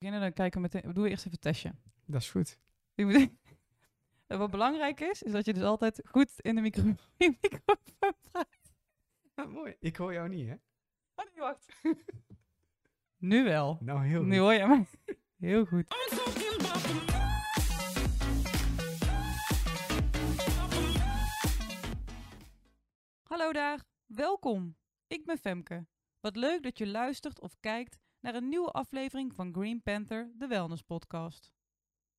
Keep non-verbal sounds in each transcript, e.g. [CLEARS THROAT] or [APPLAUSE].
beginnen, dan kijken we meteen. Doe eerst even een testje. Dat is goed. [LAUGHS] Wat belangrijk is, is dat je dus altijd goed in de micro [LAUGHS] in de microfoon praat. Ja, mooi. Ik hoor jou niet, hè? Oh nee, wacht. [LAUGHS] Nu wel. Nou, heel Nu hoor je mij. Heel goed. Hallo daar, welkom. Ik ben Femke. Wat leuk dat je luistert of kijkt naar een nieuwe aflevering van Green Panther, de Wellness Podcast.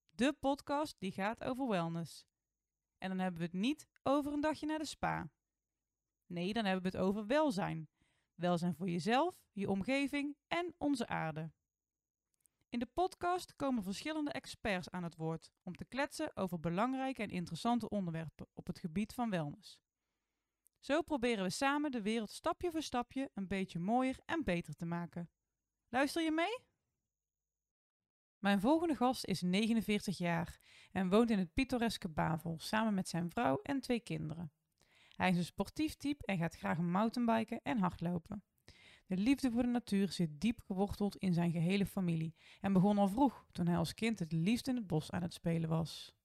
De podcast die gaat over wellness. En dan hebben we het niet over een dagje naar de spa. Nee, dan hebben we het over welzijn. Welzijn voor jezelf, je omgeving en onze aarde. In de podcast komen verschillende experts aan het woord om te kletsen over belangrijke en interessante onderwerpen op het gebied van wellness. Zo proberen we samen de wereld stapje voor stapje een beetje mooier en beter te maken. Luister je mee? Mijn volgende gast is 49 jaar en woont in het pittoreske Bavel samen met zijn vrouw en twee kinderen. Hij is een sportief type en gaat graag mountainbiken en hardlopen. De liefde voor de natuur zit diep geworteld in zijn gehele familie en begon al vroeg toen hij als kind het liefst in het bos aan het spelen was.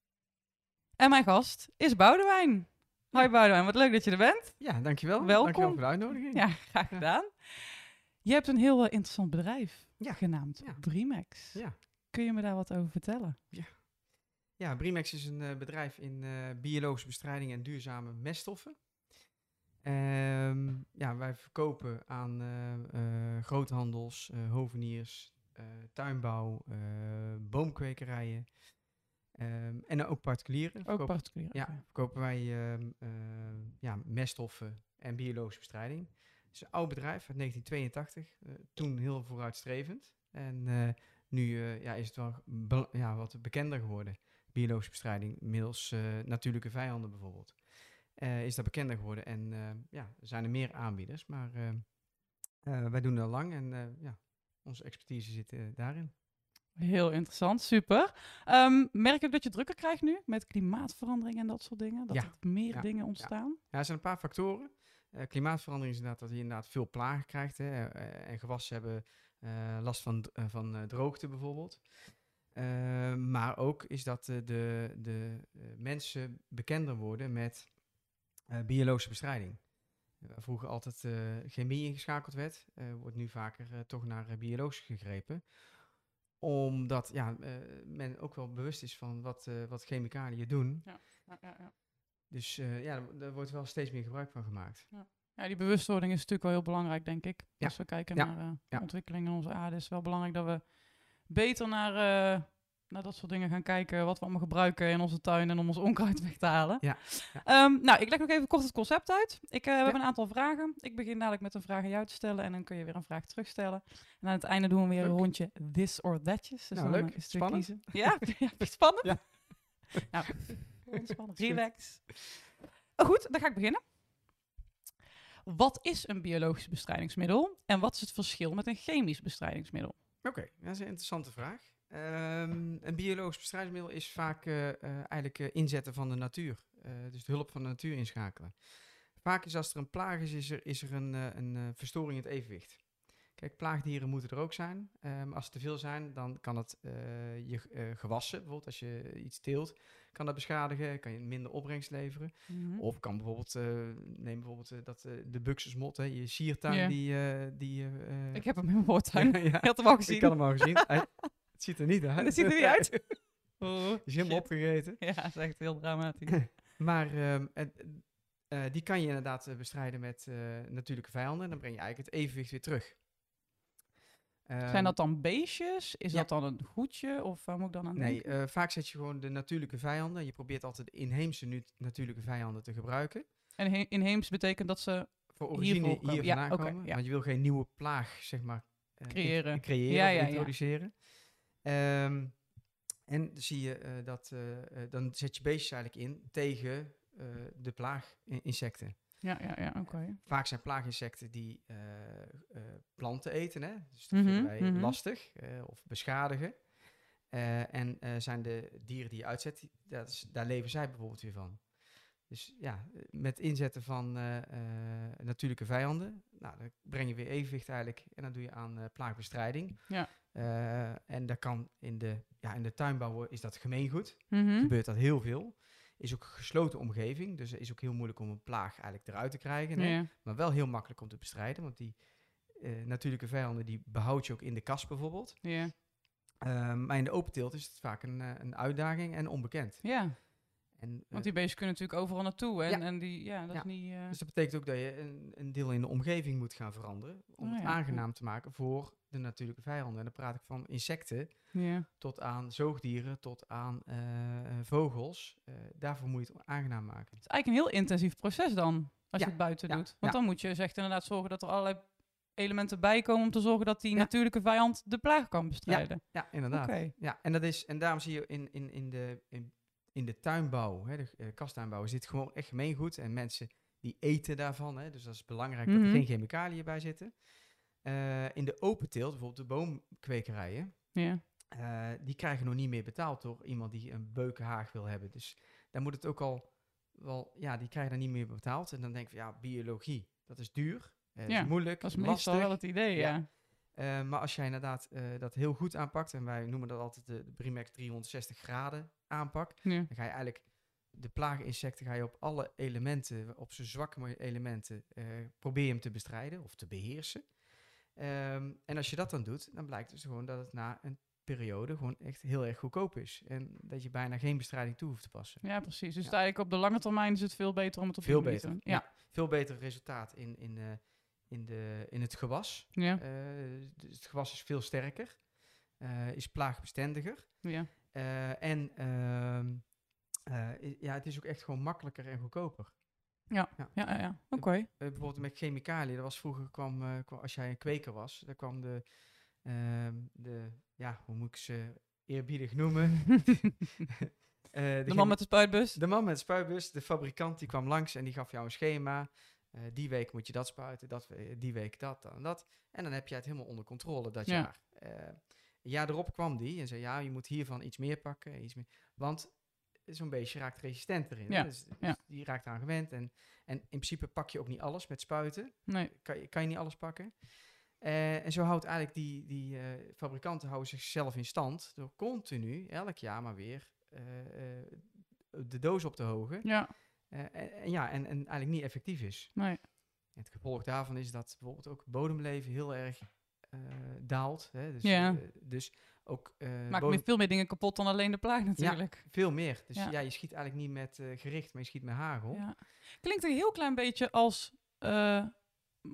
En mijn gast is Boudewijn. Hoi Boudewijn, wat leuk dat je er bent. Ja, dankjewel. Welkom. Dankjewel voor de uitnodiging. Ja, graag gedaan. Je hebt een heel eh, interessant bedrijf Ja. genaamd Ja. Ja. Kun je me daar wat over vertellen? Ja, Brimex is een eh, bedrijf in eh, biologische bestrijding en duurzame meststoffen. Ehm, ja, wij verkopen aan groothandels, hoveniers, tuinbouw, boomkwekerijen ehm, en ook particulieren. Ook Verkopen- particulier. Ja, verkopen wij ehm, eh, ja, meststoffen en biologische bestrijding. Het is een oud bedrijf uit 1982, eh, toen heel vooruitstrevend. En eh, nu eh, ja, is het wel ja, wat bekender geworden, biologische bestrijding, middels natuurlijke vijanden bijvoorbeeld. Is dat bekender geworden en ja, er zijn er meer aanbieders, maar wij doen dat al lang en ja, onze expertise zit daarin. Heel interessant, super. Ehm, merk ook dat je drukker krijgt nu met klimaatverandering en dat soort dingen? Dat Ja. er meer Ja. dingen ontstaan? Ja, er zijn een paar factoren. Eh, klimaatverandering is inderdaad dat je inderdaad veel plagen krijgt. Hè, eh, en gewassen hebben eh, last van, eh, van eh, droogte bijvoorbeeld. Eh, maar ook is dat eh, de, de eh, mensen bekender worden met eh, biologische bestrijding. Waar vroeger altijd eh, chemie ingeschakeld werd, eh, wordt nu vaker eh, toch naar eh, biologisch gegrepen. Omdat ja, eh, men ook wel bewust is van wat, eh, wat chemicaliën doen. Ja, ja, ja. Dus eh, ja, daar- wordt wel steeds meer gebruik van gemaakt. Ja, die bewustwording is natuurlijk wel heel belangrijk, denk ik. Ja. Als we kijken Ja. naar eh, de Ja. ontwikkeling in onze aarde, is het wel belangrijk dat we beter naar, eh, naar dat soort dingen gaan kijken. Wat we allemaal gebruiken in onze tuin en om ons onkruid weg te halen. Ja. Ja. Ehm, nou, ik leg nog even kort het concept uit. Ik eh, we hebben een aantal vragen. Ik begin dadelijk met een vraag aan jou te stellen en dan kun je weer een vraag terugstellen. En aan het einde doen we weer een rondje this or thatjes. Dus Nou, leuk. is Spannend. kiezen. Ja, [LAUGHS] ja, spannend. Ja. nou, ontspannen. Relax. Oh, goed, dan ga ik beginnen. Wat is een biologisch bestrijdingsmiddel en wat is het verschil met een chemisch bestrijdingsmiddel? Oké, dat is een interessante vraag. Ehm, een biologisch bestrijdingsmiddel is vaak eh, eh, eigenlijk eh, inzetten van de natuur. Eh, dus de hulp van de natuur inschakelen. Vaak is als er een plaag is, is er, is er een, eh, een eh, verstoring in het evenwicht. Kijk, plaagdieren moeten er ook zijn. Ehm, als er te veel zijn, dan kan het eh, je eh, gewassen, bijvoorbeeld als je iets teelt, kan dat beschadigen, kan je minder opbrengst leveren. Mhm. Of kan bijvoorbeeld, eh, neem bijvoorbeeld eh, dat, eh, de buxusmot, hè, je siertuin, Ja. die... die Ik heb hem in mijn voortuin. [LAUGHS] ja, had hem al ik gezien. had hem al gezien. Hij- [LAUGHS] het ziet er niet uit. Het ziet er niet uit. [LAUGHS] Oh, is helemaal opgegeten. Ja, dat is echt heel dramatisch. Maar ehm, eh, die kan je inderdaad bestrijden met natuurlijke vijanden. Dan breng je eigenlijk het evenwicht weer terug. Zijn Ehm, dat dan beestjes? Is ja. dat dan een goedje? Of waar moet ik dan aan Nee, denken? eh, vaak zet je gewoon de natuurlijke vijanden. Je probeert altijd de inheemse nu- natuurlijke vijanden te gebruiken. En he- inheems betekent dat ze Voor origine hier. Ja, oké, komen. ja. Want je wil geen nieuwe plaag, zeg maar, eh, Creëren. creëren Ja, of introduceren. Ehm, en zie je eh, dat, eh, eh, dan zet je beestjes eigenlijk in tegen eh, de plaaginsecten. Ja, ja, ja, oké. Vaak zijn plaaginsecten die eh, eh, planten eten, hè? dus dat Mhm, vinden wij mhm. lastig eh, of beschadigen. En zijn de dieren die je uitzet, dat is, daar leven zij bijvoorbeeld weer van. Dus ja, met inzetten van natuurlijke vijanden, nou, dan breng je weer evenwicht eigenlijk en dan doe je aan plaagbestrijding. Ja. En dat kan in de, ja, in de tuinbouw is dat gemeengoed, Mhm. gebeurt dat heel veel. Is ook een gesloten omgeving, dus het is ook heel moeilijk om een plaag eigenlijk eruit te krijgen. Ja. Maar wel heel makkelijk om te bestrijden, want die eh, natuurlijke vijanden die behoud je ook in de kast bijvoorbeeld. Ja. Ehm, maar in de open teelt is het vaak een, eh, een uitdaging en onbekend. ja, En, eh, want die beesten kunnen natuurlijk overal naartoe. En, Ja. en die, ja, dat Ja. is niet... eh, Dus dat betekent ook dat je een, een deel in de omgeving moet gaan veranderen. Om Oh het ja, aangenaam te maken voor de natuurlijke vijanden. En dan praat ik van insecten ja. tot aan zoogdieren, tot aan eh, vogels. Daarvoor moet je het aangenaam maken. Het is eigenlijk een heel intensief proces dan, als je het buiten doet. Want dan moet je zegt inderdaad zorgen dat er allerlei elementen bij komen om te zorgen dat die Ja. natuurlijke vijand de plaag kan bestrijden. Ja, inderdaad. Oké. Ja, en, dat is, en daarom zie je in, in, in, de, in, in de tuinbouw, hè, de eh, kasttuinbouw, is dit gewoon echt gemeengoed. En mensen die eten daarvan. Hè, dus dat is belangrijk dat Mhm. er geen chemicaliën bij zitten. Eh, in de open teelt, bijvoorbeeld de boomkwekerijen, Ja. eh, die krijgen nog niet meer betaald door iemand die een beukenhaag wil hebben. Dus daar moet het ook al wel, ja, die krijgen daar niet meer betaald. En dan denk je ja, biologie, dat is duur, dat Ja, is moeilijk, Dat is lastig. wel het idee, ja. Ja. Maar als jij inderdaad dat heel goed aanpakt, en wij noemen dat altijd de, de Brimex 360 graden aanpak, Ja. dan ga je eigenlijk de plaaginsecten ga je op alle elementen, op zijn zwakke elementen, eh, probeer hem te bestrijden of te beheersen. Ehm, en als je dat dan doet, dan blijkt dus gewoon dat het na een periode gewoon echt heel erg goedkoop is. En dat je bijna geen bestrijding toe hoeft te passen. Ja, precies. Dus Ja. eigenlijk op de lange termijn is het veel beter om het op Veel beter. te doen. Ja. Ja. Veel beter resultaat in, in, eh, in, de, in het gewas. Ja. Eh, dus het gewas is veel sterker, is plaagbestendiger. Ja. Eh, en ehm, eh, ja, het is ook echt gewoon makkelijker en goedkoper. Ja, ja, ja. Oké. Eh, bijvoorbeeld met chemicaliën, dat was vroeger kwam, kwam- als jij een kweker was, dan kwam de, ehm, de ja, hoe moet ik ze eerbiedig noemen? [LAUGHS] De man met de spuitbus. de man met de spuitbus, de fabrikant, die kwam langs en die gaf jou een schema. Die week moet je dat spuiten, dat, die week dat, dan dat. En dan heb je het helemaal onder controle dat Ja. jaar. Een jaar erop kwam die en zei, ja, je moet hiervan iets meer pakken. Iets meer, want zo'n beestje raakt resistent erin. Ja, Dus, dus ja. die raakt aan gewend. En, en in principe pak je ook niet alles met spuiten. Nee. Kan je, kan je niet alles pakken. Eh, en zo houdt eigenlijk die, die eh, fabrikanten houden zichzelf in stand door continu, elk jaar maar weer, eh, de doos op te hogen. Ja. En, ja, en, en eigenlijk niet effectief is. Nee. Het gevolg daarvan is dat bijvoorbeeld ook bodemleven heel erg daalt. Hè? Dus, Ja. eh, dus ook eh, Maakt meer, veel meer dingen kapot dan alleen de plaag natuurlijk. veel meer. Dus ja. Ja. je schiet eigenlijk niet met eh, gericht, maar je schiet met hagel. Ja. Klinkt een heel klein beetje als, eh,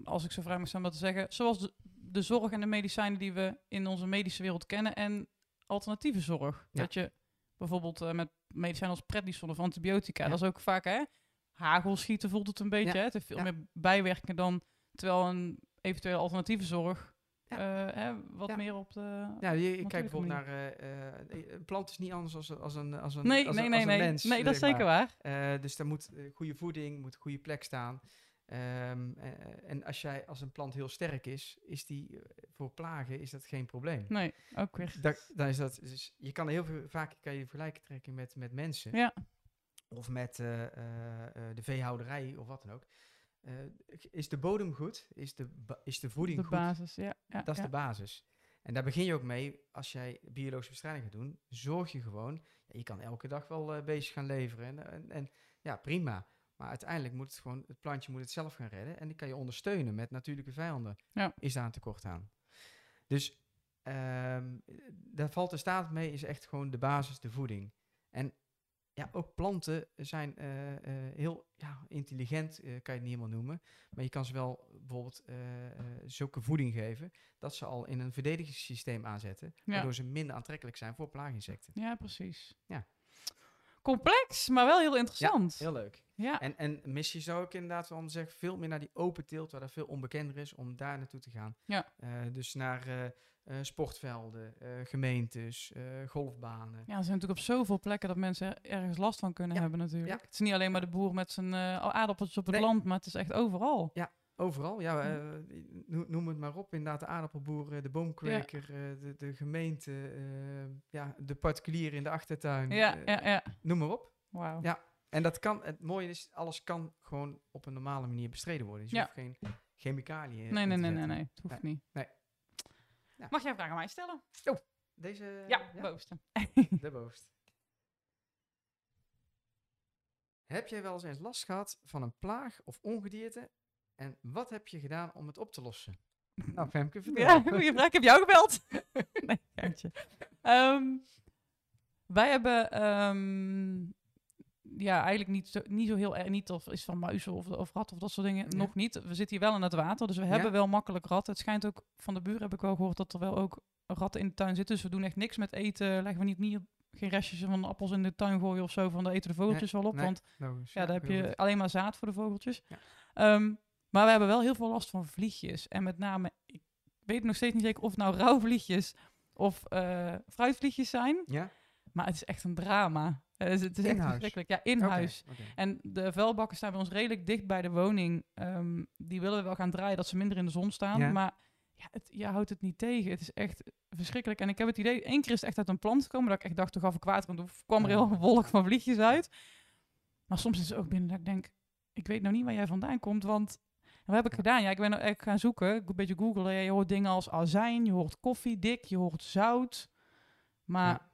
als ik zo vrij mag zijn dat te zeggen, zoals de, de zorg en de medicijnen die we in onze medische wereld kennen en alternatieve zorg. Ja. Dat je bijvoorbeeld eh, met medicijnen als prednison of antibiotica, Ja. dat is ook vaak hè, hagelschieten voelt het een beetje. Ja. Hè? Het heeft veel Ja. meer bijwerkingen dan terwijl een eventuele alternatieve zorg Ja. eh, hè, wat Ja. meer op de... Ja, je, je kijkt natuurlijke bijvoorbeeld naar... eh, eh, een plant is niet anders als, als, een, als, een, Nee, als, nee, een, nee, als een nee. mens. nee, dat is zeker waar. Eh, dus daar moet goede voeding, moet een goede plek staan. Ehm, eh, en als, jij, als een plant heel sterk is, is die voor plagen is dat geen probleem. Nee, ook weer. Da- dan is dat, dus je kan heel veel, vaak kan je vergelijken trekken met, met mensen. Ja, Of met eh, eh, eh, de veehouderij of wat dan ook. Eh, is de bodem goed? Is de, is de voeding de goed? basis. Ja, ja, dat is ja. de basis. En daar begin je ook mee als jij biologische bestrijding gaat doen. Zorg je gewoon, ja, je kan elke dag wel eh beestjes gaan leveren. En, en, en ja, prima. Maar uiteindelijk moet het gewoon, het plantje moet het zelf gaan redden. En die kan je ondersteunen met natuurlijke vijanden. Ja. Is daar een tekort aan. Dus ehm, daar valt de staat mee, is echt gewoon de basis, de voeding. En ja, ook planten zijn eh, eh, heel ja, intelligent, eh, kan je het niet helemaal noemen. Maar je kan ze wel bijvoorbeeld zulke voeding geven dat ze al in een verdedigingssysteem aanzetten. Ja. Waardoor ze minder aantrekkelijk zijn voor plaaginsecten. Ja, precies. Ja. Complex, maar wel heel interessant. Heel leuk. Ja, En, en missie zou ik inderdaad wel zeggen, veel meer naar die open teelt, waar er veel onbekender is, om daar naartoe te gaan. Ja. Eh, dus naar eh, eh, sportvelden, gemeentes, golfbanen. ja, er zijn natuurlijk op zoveel plekken dat mensen ergens last van kunnen Ja, hebben natuurlijk. ja. Het is niet alleen maar de boer met zijn aardappeltjes op het Nee. land, maar het is echt overal. Overal, ja, eh, no- noem het maar op. Inderdaad, de aardappelboer, eh, de boomkweker, eh, de, de gemeente, ja, de particulier in de achtertuin. Ja, ja, ja. Noem maar op. Wauw. Ja. En dat kan, het mooie is, alles kan gewoon op een normale manier bestreden worden. Dus je Ja. hoeft geen chemicaliën Nee, nee, nee, nee, nee. Het hoeft Nee, niet. nee. Ja. Mag jij een vraag aan mij stellen? Deze, ja, bovenste. de bovenste. Heb jij wel eens last gehad van een plaag of ongedierte? En wat heb je gedaan om het op te lossen? [LAUGHS] Nou, Femke, vertel. Ja, goeie vraag. Ik heb jou gebeld. [LAUGHS] nee, geintje. Ehm, wij hebben ehm, ja, eigenlijk niet zo, niet zo heel erg, niet of is van muizen of, of ratten of dat soort dingen, Ja. nog niet. We zitten hier wel in het water, dus we hebben wel makkelijk ratten. Het schijnt ook, van de buren heb ik wel gehoord, dat er wel ook ratten in de tuin zitten. Dus we doen echt niks met eten. Leggen we niet, niet geen restjes van appels in de tuin gooien of zo, van de eten de vogeltjes wel op. Nee, Want logisch. ja, daar heb je goed. alleen maar zaad voor de vogeltjes. Ja. Ehm, maar we hebben wel heel veel last van vliegjes. En met name, ik weet nog steeds niet zeker of het nou [LAUGHS] rouwvliegjes of eh fruitvliegjes zijn. Ja? Maar het is echt een drama. Eh, het is, het is echt In huis? verschrikkelijk. Ja, in huis. En de vuilbakken staan bij ons redelijk dicht bij de woning. Ehm, die willen we wel gaan draaien, dat ze minder in de zon staan. Ja. Maar ja, het, je houdt het niet tegen. Het is echt verschrikkelijk. En ik heb het idee, één keer is het echt uit een plant gekomen, dat ik echt dacht, toen gaf ik water en toen kwam er heel een wolk van vliegjes uit. Maar soms is het ook binnen dat ik denk, ik weet nou niet waar jij vandaan komt, want... Wat heb ik gedaan? Ja, ik ben nou echt gaan zoeken, ik een beetje googlen. Ja, je hoort dingen als azijn, je hoort koffiedik, je hoort zout. Maar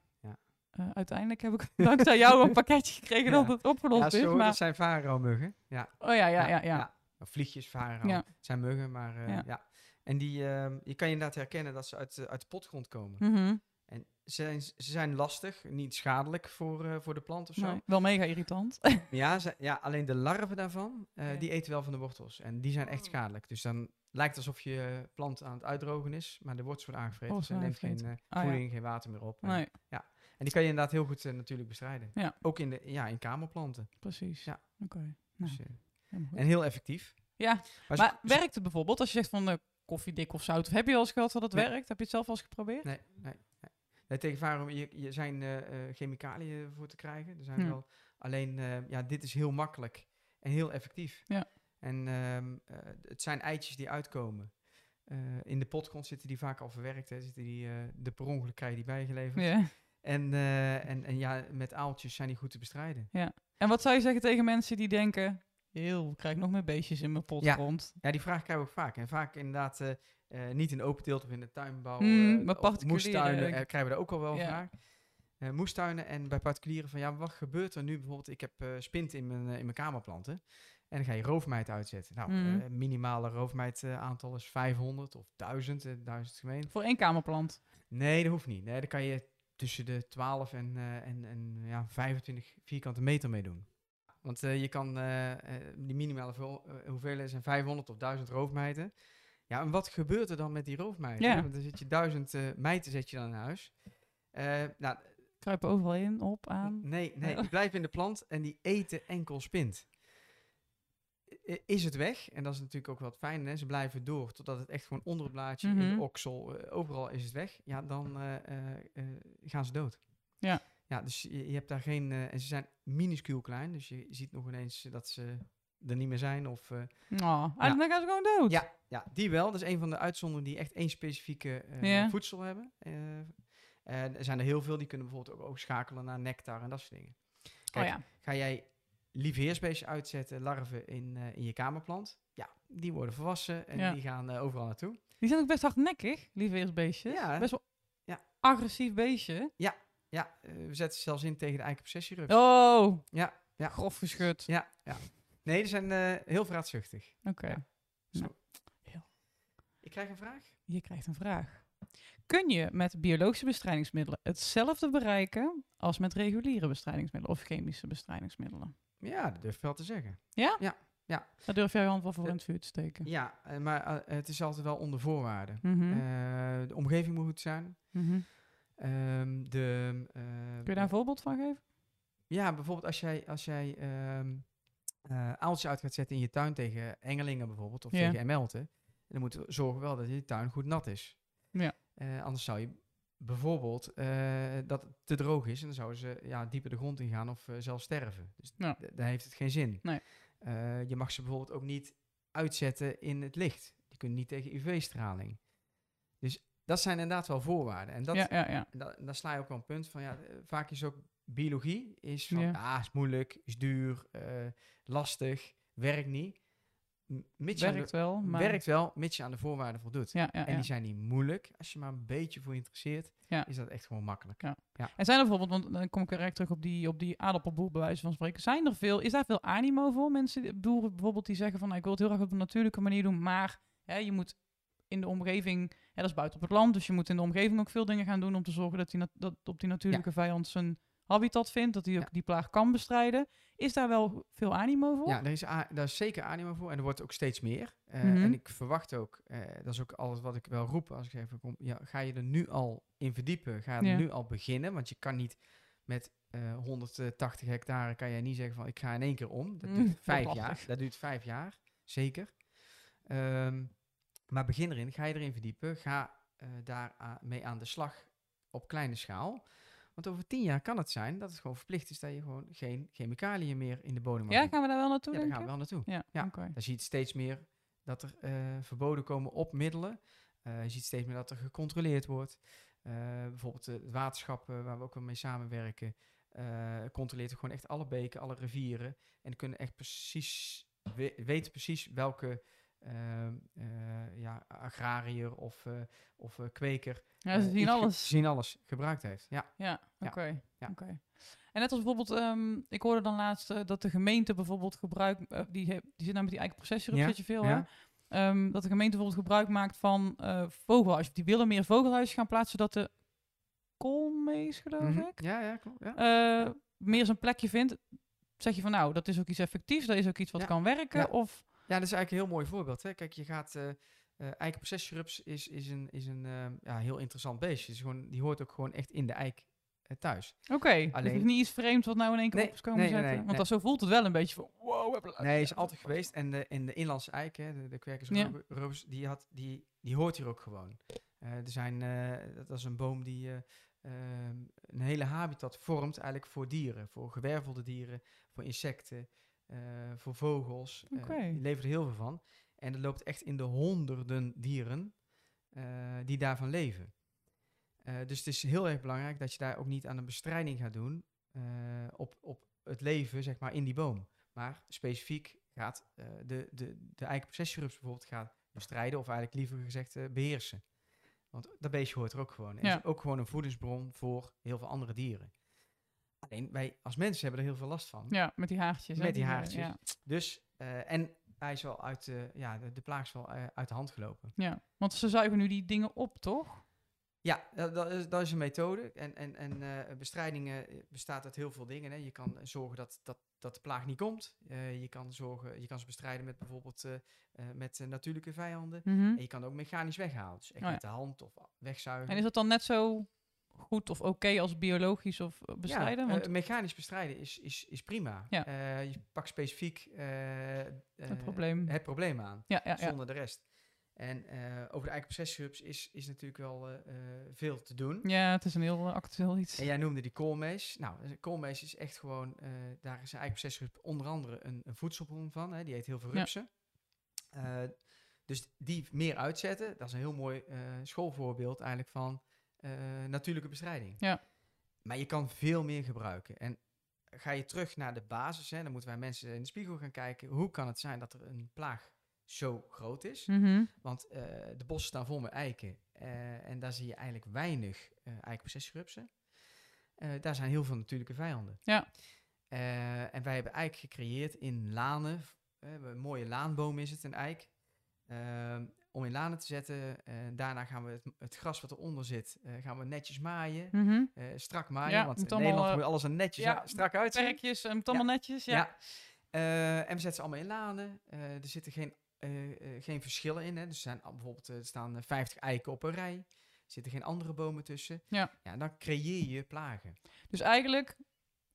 eh, uiteindelijk heb ik [LAUGHS] dankzij jou een pakketje gekregen dat het opgelost Ja, is. Maar... dat zijn varao-muggen. Ja. Oh ja, ja, ja. ja. Vliegjes. Het zijn muggen, maar eh, Ja. En die, ehm, je kan je inderdaad herkennen dat ze uit, de- uit de potgrond komen. Mhm. En ze zijn, ze zijn lastig, niet schadelijk voor, eh, voor de plant of zo. Nee, wel mega irritant. [LAUGHS] Ja, ze, ja, alleen de larven daarvan, eh, Ja. die eten wel van de wortels. En die zijn echt Oh. schadelijk. Dus dan lijkt het alsof je plant aan het uitdrogen is, maar de wortels worden aangevreten. Oh, dus hij neemt geen eh, Ah, ja. voeding, geen water meer op. En, nee, en die kan je inderdaad heel goed natuurlijk bestrijden. Ja. Ook in, de, ja, in kamerplanten. precies. Ja. Oké. Nou, Dus, en heel effectief. Ja, Maar, werkt het bijvoorbeeld als je zegt van koffiedik of zout? Of heb je al eens gehad dat het Nee. werkt? Heb je het zelf al eens geprobeerd? Nee, nee, nee. tegen waarom je, je zijn eh, chemicaliën voor te krijgen. Er zijn Hm. wel, alleen, eh, ja, dit is heel makkelijk en heel effectief. Ja. En ehm, eh, het zijn eitjes die uitkomen. In de potgrond zitten die vaak al verwerkt. Hè. Zitten die, de per ongeluk krijg je die bijgeleverd. Ja. En, en, en ja, met aaltjes zijn die goed te bestrijden. En wat zou je zeggen tegen mensen die denken... Heel, ik krijg nog meer beestjes in mijn potgrond. Ja, die vraag krijgen we ook vaak. En vaak inderdaad eh, eh, niet in open teelt of in de tuinbouw. Hmm, eh, maar moestuinen eh, krijgen we daar ook al wel ja. Eh, moestuinen en bij particulieren van ja, wat gebeurt er nu bijvoorbeeld? Ik heb spint in mijn, in mijn kamerplanten. En dan ga je roofmijt uitzetten. Nou, eh, minimale roofmijt eh, aantal is 500 of 1000, eh, 1000 gemeen. Voor één kamerplant. Nee, dat hoeft niet. Nee, daar kan je tussen de 12 en, en, en ja, 25 vierkante meter mee doen. Want je kan, die minimale hoeveelheden zijn 500 of 1000 roofmijten. Ja, en wat gebeurt er dan met die roofmijten? Ja. Want dan zit je 1000 eh mijten zet je dan in huis. Eh, nou, Kruipen overal in, op, aan. nee, nee, die blijven in de plant en die eten enkel spint. Is het weg, en dat is natuurlijk ook wat fijn, hè? ze blijven door totdat het echt gewoon onder het blaadje, in Mhm. de oksel, eh, overal is het weg. Ja, dan gaan ze dood. Ja. Ja, dus je, je hebt daar geen, en ze zijn minuscuul klein, dus je ziet nog ineens dat ze er niet meer zijn. Of, eh, Oh, en dan gaan ze gewoon dood. ja, ja, die wel. Dat is een van de uitzonderingen die echt één specifieke eh, Ja. voedsel hebben. Eh, er zijn er heel veel, die kunnen bijvoorbeeld ook, ook schakelen naar nectar en dat soort dingen. Kijk, oh ja. Ga jij lieveheersbeestje uitzetten, larven in, in je kamerplant? Ja, die worden volwassen en Ja. die gaan overal naartoe. Die zijn ook best hardnekkig, lieveheersbeestjes. Ja? Best wel Ja. agressief beestje. Ja, eh, we zetten ze zelfs in tegen de eikenprocessierups. Oh, Ja, ja, grof geschud. ja, ja. Nee, die zijn eh, heel vraatzuchtig. Oké. Ja. Nou, heel. Ik krijg een vraag. Je krijgt een vraag. Kun je met biologische bestrijdingsmiddelen hetzelfde bereiken als met reguliere bestrijdingsmiddelen of chemische bestrijdingsmiddelen? Ja, dat durf ik wel te zeggen. Daar durf jij je hand wel voor Eh, in het vuur te steken. Ja, eh, maar eh, het is altijd wel onder voorwaarden. Mhm. Eh, de omgeving moet goed zijn. Mhm. Ehm, de, eh, Kun je daar een voorbeeld van geven? Ja, bijvoorbeeld als jij, als jij ehm aaltjes uit gaat zetten in je tuin tegen engelingen bijvoorbeeld, of Ja. tegen emelten, dan moet je zorgen wel dat je tuin goed nat is. Ja. Eh, anders zou je bijvoorbeeld eh, dat het te droog is en dan zouden ze ja, dieper de grond ingaan of eh, zelfs sterven. Dus Ja. d- dan heeft het geen zin. Nee. Je mag ze bijvoorbeeld ook niet uitzetten in het licht. Die kunnen niet tegen UV-straling. Dus dat zijn inderdaad wel voorwaarden. En dat, ja, ja, ja. da- daar sla je ook wel een punt van. Ja, vaak is ook biologie is van, Ja. ah, is moeilijk, is duur, eh, lastig, werkt niet. Mits de- Werkt wel, maar... werkt wel, mits je aan de voorwaarden voldoet. Ja, ja, En die zijn niet moeilijk. Als je maar een beetje voor je interesseert, Ja. is dat echt gewoon makkelijk. Ja. En zijn er bijvoorbeeld, want dan kom ik direct terug op die, op die aardappelboer bij wijze van spreken. Zijn er veel, is daar veel animo voor? Mensen, boeren bijvoorbeeld die zeggen van, nou, ik wil het heel graag op een natuurlijke manier doen, maar hè, je moet in de omgeving, hè, dat is buiten op het land, dus je moet in de omgeving ook veel dingen gaan doen om te zorgen dat die, dat op die natuurlijke vijand zijn habitat vindt, dat hij ook Ja. die plaag kan bestrijden. Is daar wel veel animo voor? Ja, daar is, daar is zeker animo voor en er wordt ook steeds meer. Eh, Mhm. En ik verwacht ook, eh, dat is ook alles wat ik wel roep als ik zeg, van, kom, ja, ga je er nu al in verdiepen, ga er Ja. nu al beginnen, want je kan niet met eh 180 hectare, kan je niet zeggen van ik ga in één keer om. Dat Mm, duurt [LAUGHS] vijf jaar, dat duurt vijf jaar, zeker. Ehm, maar begin erin, ga je erin verdiepen, ga eh daar mee aan de slag op kleine schaal. Want over tien jaar kan het zijn dat het gewoon verplicht is dat je gewoon geen chemicaliën meer in de bodem mag Ja, doen. gaan we daar wel naartoe, Ja, daar gaan we wel naartoe. Ja, Ja. oké. Dan zie je steeds meer dat er eh, verboden komen op middelen. Eh, je ziet steeds meer dat er gecontroleerd wordt. Eh, bijvoorbeeld de het waterschap, waar we ook wel mee samenwerken, controleert gewoon echt alle beken, alle rivieren. En kunnen echt precies we- weten precies welke ja, agrariër of, eh, of eh, kweker Ja, ze eh, zien alles. zien alles gebruikt heeft. Ja, Ja, oké. Ja. oké. En net als bijvoorbeeld, ehm, ik hoorde dan laatst eh, dat de gemeente bijvoorbeeld gebruik, eh, die, die zit nou met die eigen processierup, Ja, zit je veel, hè? Ehm, dat de gemeente bijvoorbeeld gebruik maakt van eh vogelhuis. Die willen meer vogelhuizen gaan plaatsen, dat de koolmees, geloof Mhm. ik, ja, ja, klopt. Ja. eh, meer zijn plekje vindt. Zeg je van, nou, dat is ook iets effectiefs, dat is ook iets wat Ja. kan werken, Ja. of... Ja, dat is eigenlijk een heel mooi voorbeeld. Hè? Kijk, je gaat. eh eh eikenprocessierups is, is een, is een ehm, ja, heel interessant beestje. Is gewoon, die hoort ook gewoon echt in de eik eh, thuis. Oké, dus het Alleen- is niet iets vreemds wat nou in één keer Nee, op is komen nee, zetten. nee, Want dat, zo voelt het wel een beetje van, wow. Nee, is altijd geweest. En de, in de inlandse eik, hè, de, de die, had, die, die hoort hier ook gewoon. Er zijn, dat is een boom die eh, ehm, een hele habitat vormt eigenlijk voor dieren. Voor gewervelde dieren, voor insecten, voor vogels. Eh, Oké. die levert er heel veel van. En er loopt echt in de honderden dieren eh, die daarvan leven. Eh, dus het is heel erg belangrijk dat je daar ook niet aan een bestrijding gaat doen eh, op, op het leven, zeg maar, in die boom. Maar specifiek gaat eh, de, de, de eikenprocessierups bijvoorbeeld gaat bestrijden, of eigenlijk liever gezegd eh, beheersen. Want dat beestje hoort er ook gewoon. En Ja. is ook gewoon een voedingsbron voor heel veel andere dieren. Alleen wij als mensen hebben er heel veel last van. Ja, met die haartjes. Met die eh, haartjes. Ja. Dus, eh, en hij is wel uit, de ja, de, de plaag is wel eh, uit de hand gelopen. Ja, want ze zuigen nu die dingen op, toch? Ja, dat, dat, is, dat is een methode. En, en, en eh, bestrijdingen bestaat uit heel veel dingen. Hè. Je kan zorgen dat, dat, dat de plaag niet komt. Je, kan zorgen, je kan ze bestrijden met bijvoorbeeld met natuurlijke vijanden. En je kan ook mechanisch weghalen. Dus echt Oh ja. met de hand of wegzuigen. En is dat dan net zo goed of oké als biologisch of bestrijden? Ja, Want eh, mechanisch bestrijden is, is, is prima. Ja. Eh, je pakt specifiek eh, het probleem. het probleem aan. ja, zonder de rest. En over de eikenprocessierups is, is natuurlijk wel veel te doen. ja, het is een heel actueel iets. En jij noemde die koolmees. Nou, koolmees is echt gewoon, daar is een eikenprocessierup onder andere een, een voedselbron van. Hè. Die eet heel veel rupsen. Dus die meer uitzetten, dat is een heel mooi schoolvoorbeeld eigenlijk van eh, natuurlijke bestrijding. Ja. Maar je kan veel meer gebruiken. En ga je terug naar de basis, hè, dan moeten wij mensen in de spiegel gaan kijken. Hoe kan het zijn dat er een plaag zo groot is? Mhm. Want eh, de bossen staan vol met eiken. eh, en daar zie je eigenlijk weinig eikenprocessierupsen. Eh daar zijn heel veel natuurlijke vijanden. Ja. En wij hebben eik gecreëerd in lanen. Een mooie laanboom is het, een eik. Om in lanen te zetten. Eh, daarna gaan we het, het gras wat eronder zit, eh, gaan we netjes maaien. Mhm. eh, strak maaien, Ja, want in Nederland moet alles er netjes ja, strak uitzien. Perkjes, en het allemaal netjes. Ja. En we zetten ze allemaal in lanen. Er zitten geen, geen verschillen in. Hè. Dus er, zijn bijvoorbeeld, er staan eh, 50 eiken op een rij. Er zitten geen andere bomen tussen. Ja. ja dan creëer je plagen. Dus eigenlijk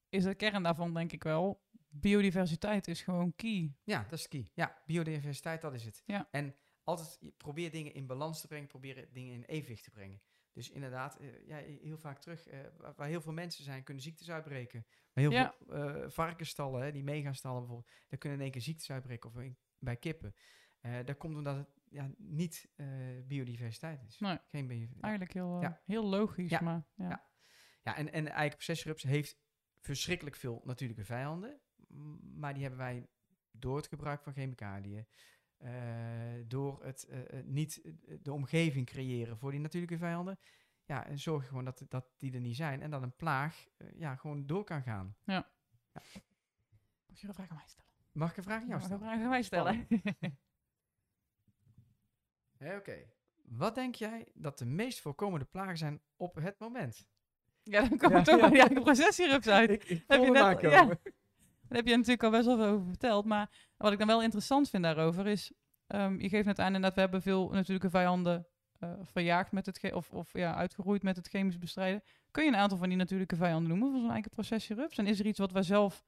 is de kern daarvan denk ik wel, biodiversiteit is gewoon key. Ja, dat is key. Ja, biodiversiteit, dat is het. Ja. En altijd probeer dingen in balans te brengen, probeer dingen in evenwicht te brengen. Dus inderdaad, eh, ja, heel vaak terug, eh, waar, waar heel veel mensen zijn, kunnen ziektes uitbreken. Maar heel Ja. veel eh, varkensstallen, hè, die megastallen bijvoorbeeld, daar kunnen in één keer ziektes uitbreken of in- bij kippen. Dat komt omdat het, ja, niet biodiversiteit is. Nee. Geen bio- ja. Eigenlijk heel, Ja. heel logisch, Ja. maar ja. Ja. Ja, en, en de eikenprocessierups heeft verschrikkelijk veel natuurlijke vijanden. Maar die hebben wij door het gebruik van chemicaliën, eh, door het eh, eh, niet eh, de omgeving creëren voor die natuurlijke vijanden. Ja, en zorg gewoon dat, dat die er niet zijn en dat een plaag ja, gewoon door kan gaan. Mag je een vraag aan mij stellen? Mag ik een vraag aan jou Mag ik een stellen? vraag aan mij stellen? [LAUGHS] Oké. Wat denk jij dat de meest voorkomende plagen zijn op het moment? ja, dan komen Ja, toch ja. maar die processierups uit. Ik, ik Heb je net- aankomen. Daar heb je natuurlijk al best wel veel over verteld. Maar wat ik dan wel interessant vind daarover is... ehm, je geeft net aan inderdaad, we hebben veel natuurlijke vijanden eh, verjaagd met het... Of, of ja, uitgeroeid met het chemisch bestrijden. Kun je een aantal van die natuurlijke vijanden noemen van zo'n eigen processierups? En is er iets wat wij zelf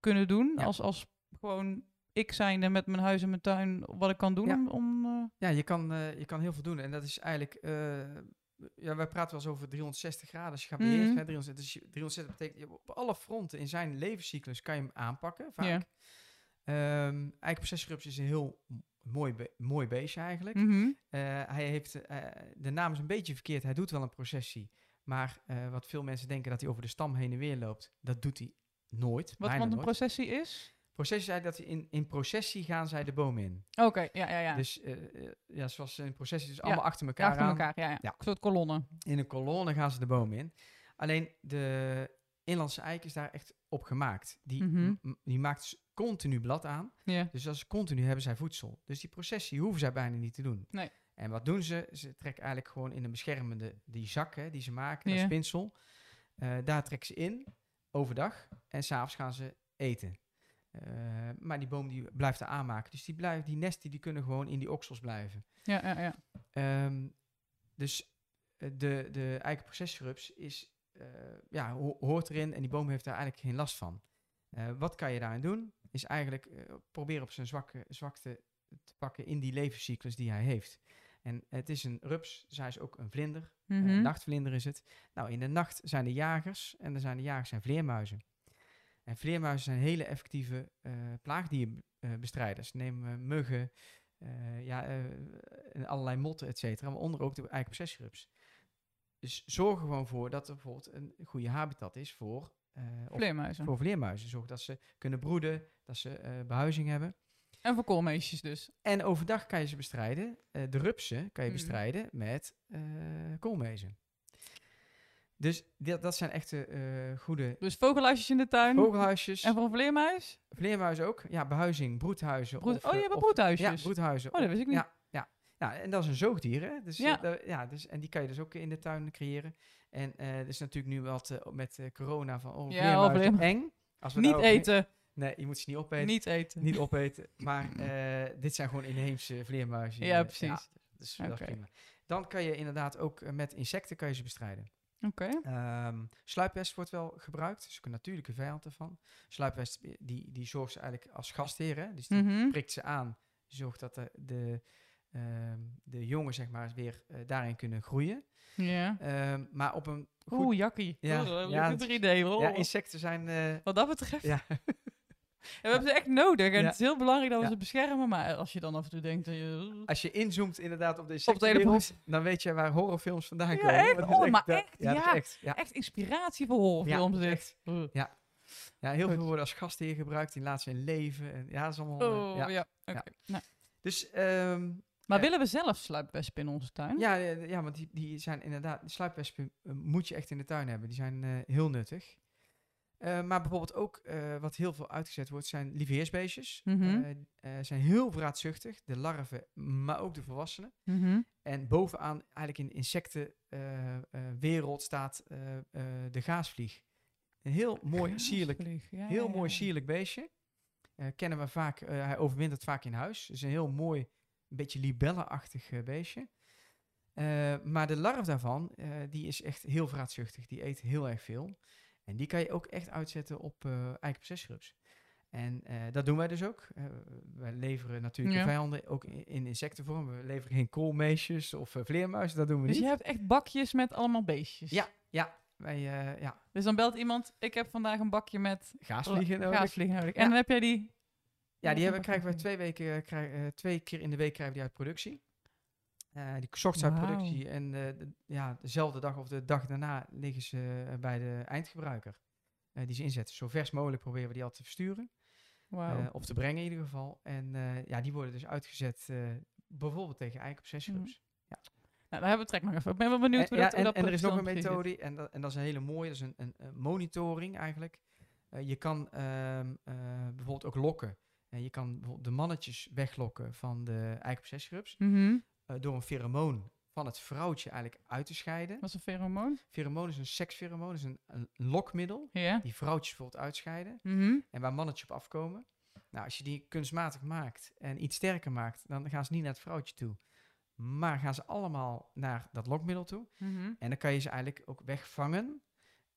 kunnen doen Ja. als, als gewoon ik zijnde met mijn huis en mijn tuin... wat ik kan doen Ja. om... om eh, Ja, je kan, eh, je kan heel veel doen. En dat is eigenlijk... ja, wij praten wel eens over 360 graden. Als je gaat beheersen, Mhm. hè, 360, dus je- 360 betekent... je- op alle fronten in zijn levenscyclus kan je hem aanpakken, vaak. Ja. Eikenprocessierups is een heel mooi, be- mooi beestje eigenlijk. mhm. Eh, hij heeft, eh, de naam is een beetje verkeerd. Hij doet wel een processie. Maar eh, wat veel mensen denken dat hij over de stam heen en weer loopt, dat doet hij nooit. Wat want een nooit. processie is? Processie zei dat in, in processie gaan zij de boom in. Oké, ja, ja, ja. Dus ja, zoals in processie, dus Ja, allemaal achter elkaar achter aan. elkaar, ja, ja. Ja. Een soort kolonne. In een kolonne gaan ze de boom in. Alleen de inlandse eik is daar echt op gemaakt. Die, Mhm. die maakt continu blad aan. Ja. Dus als continu hebben zij voedsel. Dus die processie hoeven zij bijna niet te doen. Nee. En wat doen ze? Ze trekken eigenlijk gewoon in een beschermende, die zakken die ze maken, dat Ja. spinsel. eh, daar trekken ze in, overdag. En s'avonds gaan ze eten. Eh, maar die boom die blijft er aanmaken. Dus die, blijven, die nesten die kunnen gewoon in die oksels blijven. Ja, ja, ja. Ehm, dus eh, de, de eikenprocessierups is, ja, ho- hoort erin en die boom heeft daar eigenlijk geen last van. Wat kan je daarin doen? Is eigenlijk eh, proberen op zijn zwakke, zwakte te pakken in die levenscyclus die hij heeft. En het is een rups, dus hij is ook een vlinder. Eh, Mhm. Een nachtvlinder is het. Nou, in de nacht zijn er jagers en er zijn de jagers zijn vleermuizen. En vleermuizen zijn hele effectieve eh plaagdierbestrijders. Neem muggen, eh, ja, en allerlei motten, et cetera. Maar onder ook de eikenprocessierups. Dus zorg er gewoon voor dat er bijvoorbeeld een goede habitat is voor, Vleermuizen. voor vleermuizen. Zorg dat ze kunnen broeden, dat ze eh, behuizing hebben. En voor koolmeesjes dus. En overdag kan je ze bestrijden. eh, de rupsen kan je Mhm. bestrijden met eh koolmezen. Dus dat, dat zijn echte eh, goede Dus vogelhuisjes in de tuin. vogelhuisjes. En voor een vleermuis? Vleermuizen ook. Ja, behuizing, broedhuizen. Broed- of, oh, je eh, hebt broedhuisjes. Ja, broedhuizen. Oh, dat wist ik niet. Ja, ja. ja, en dat is een zoogdier, hè? Dus, Ja. ja. ja dus, en die kan je dus ook in de tuin creëren. En eh er is natuurlijk nu wat eh, met eh, corona van, oh, Ja, vleermu- eng. Als we Niet eten. Nee, je moet ze niet opeten. Niet eten. Niet opeten. Maar [CLEARS THROAT] eh, dit zijn gewoon inheemse vleermuizen. Ja, Eh, precies. dus dat is prima. Dan kan je inderdaad ook eh, met insecten kan je ze bestrijden. Oké. Ehm sluipwesp wordt wel gebruikt. Ook een natuurlijke vijand ervan. Sluipwesp eh, die, die zorgt ze eigenlijk als gastheer. Hè? Dus die Mhm. prikt ze aan. Zorgt dat de, de, ehm, de jongen zeg maar, weer eh, daarin kunnen groeien. Ja. Ehm, maar op een goed... Oeh, jakkie. Ja, ja, het- 3D. hoor. ja, insecten zijn... eh, Wat dat betreft. ja, [LAUGHS] En we hebben ze echt nodig. En Ja. het is heel belangrijk dat we Ja. ze beschermen. Maar als je dan af en toe denkt... dat je- als je inzoomt inderdaad op de insectenwereld, dan weet je waar horrorfilms vandaan Ja, komen. echt? Oh, maar dat- echt, Ja, ja. echt. Ja. Echt inspiratie voor horrorfilms. Ja, echt. Oeh. Ja, heel Goed. veel worden als gastheer gebruikt. Die laten ze in leven. En, ja, dat is allemaal... eh, Oh, ja. ja. Oké. Ja. Nou, Dus ehm, Maar willen we zelf sluipwespen in onze tuin? ja, ja, want die, die zijn inderdaad... De sluipwespen eh, moet je echt in de tuin hebben. Die zijn eh, heel nuttig. Eh, maar bijvoorbeeld ook wat heel veel uitgezet wordt, zijn lieveheersbeestjes. Mhm. Eh, eh, zijn heel vraatzuchtig. De larven, maar ook de volwassenen. Mhm. En bovenaan, eigenlijk in de insectenwereld, staat de gaasvlieg. Een heel mooi, sierlijk, ja, heel ja, mooi ja. sierlijk beestje. Kennen we vaak, hij overwintert vaak in huis. Het is een heel mooi, een beetje libelle-achtig eh, beestje. Eh, maar de larf daarvan, eh, die is echt heel vraatzuchtig. Die eet heel erg veel. En die kan je ook echt uitzetten op eh eikenprocessierups. En dat doen wij dus ook. Wij leveren natuurlijk Ja. vijanden ook in, in insectenvorm. We leveren geen koolmeesjes of vleermuizen, dat doen we Dus niet. je hebt echt bakjes met allemaal beestjes? Ja, ja, wij, ja, Dus dan belt iemand, ik heb vandaag een bakje met gaasvliegen nodig. gaasvliegen nodig. En Ja. dan heb jij die Ja, die hebben, krijgen we twee, weken, eh, eh, twee keer in de week krijgen we die uit productie. Eh, die zocht uit productie en de- ja, dezelfde dag of de dag daarna liggen ze bij de eindgebruiker. die ze inzetten. Zo vers mogelijk proberen we die al te versturen. Of te brengen in ieder geval. En ja, die worden dus uitgezet bijvoorbeeld tegen op zes Mhm. groeps. nou, daar hebben we trek nog even. Ik ben wel benieuwd En, hoe ja, dat, hoe en, dat en er is nog een methode en dat, en dat is een hele mooie. Dat is een, een, een monitoring eigenlijk. Je kan ehm, eh, bijvoorbeeld ook lokken. Je kan bijvoorbeeld de mannetjes weglokken van de. Mhm. eh, door een pheromoon van het vrouwtje eigenlijk uit te scheiden. Wat is een pheromoon? Pheromoon is een sekspheromoon, is een, een lokmiddel. Die vrouwtjes bijvoorbeeld uitscheiden. Mhm. En waar mannetjes op afkomen. Nou, als je die kunstmatig maakt en iets sterker maakt, dan gaan ze niet naar het vrouwtje toe. Maar gaan ze allemaal naar dat lokmiddel toe. Mhm. En dan kan je ze eigenlijk ook wegvangen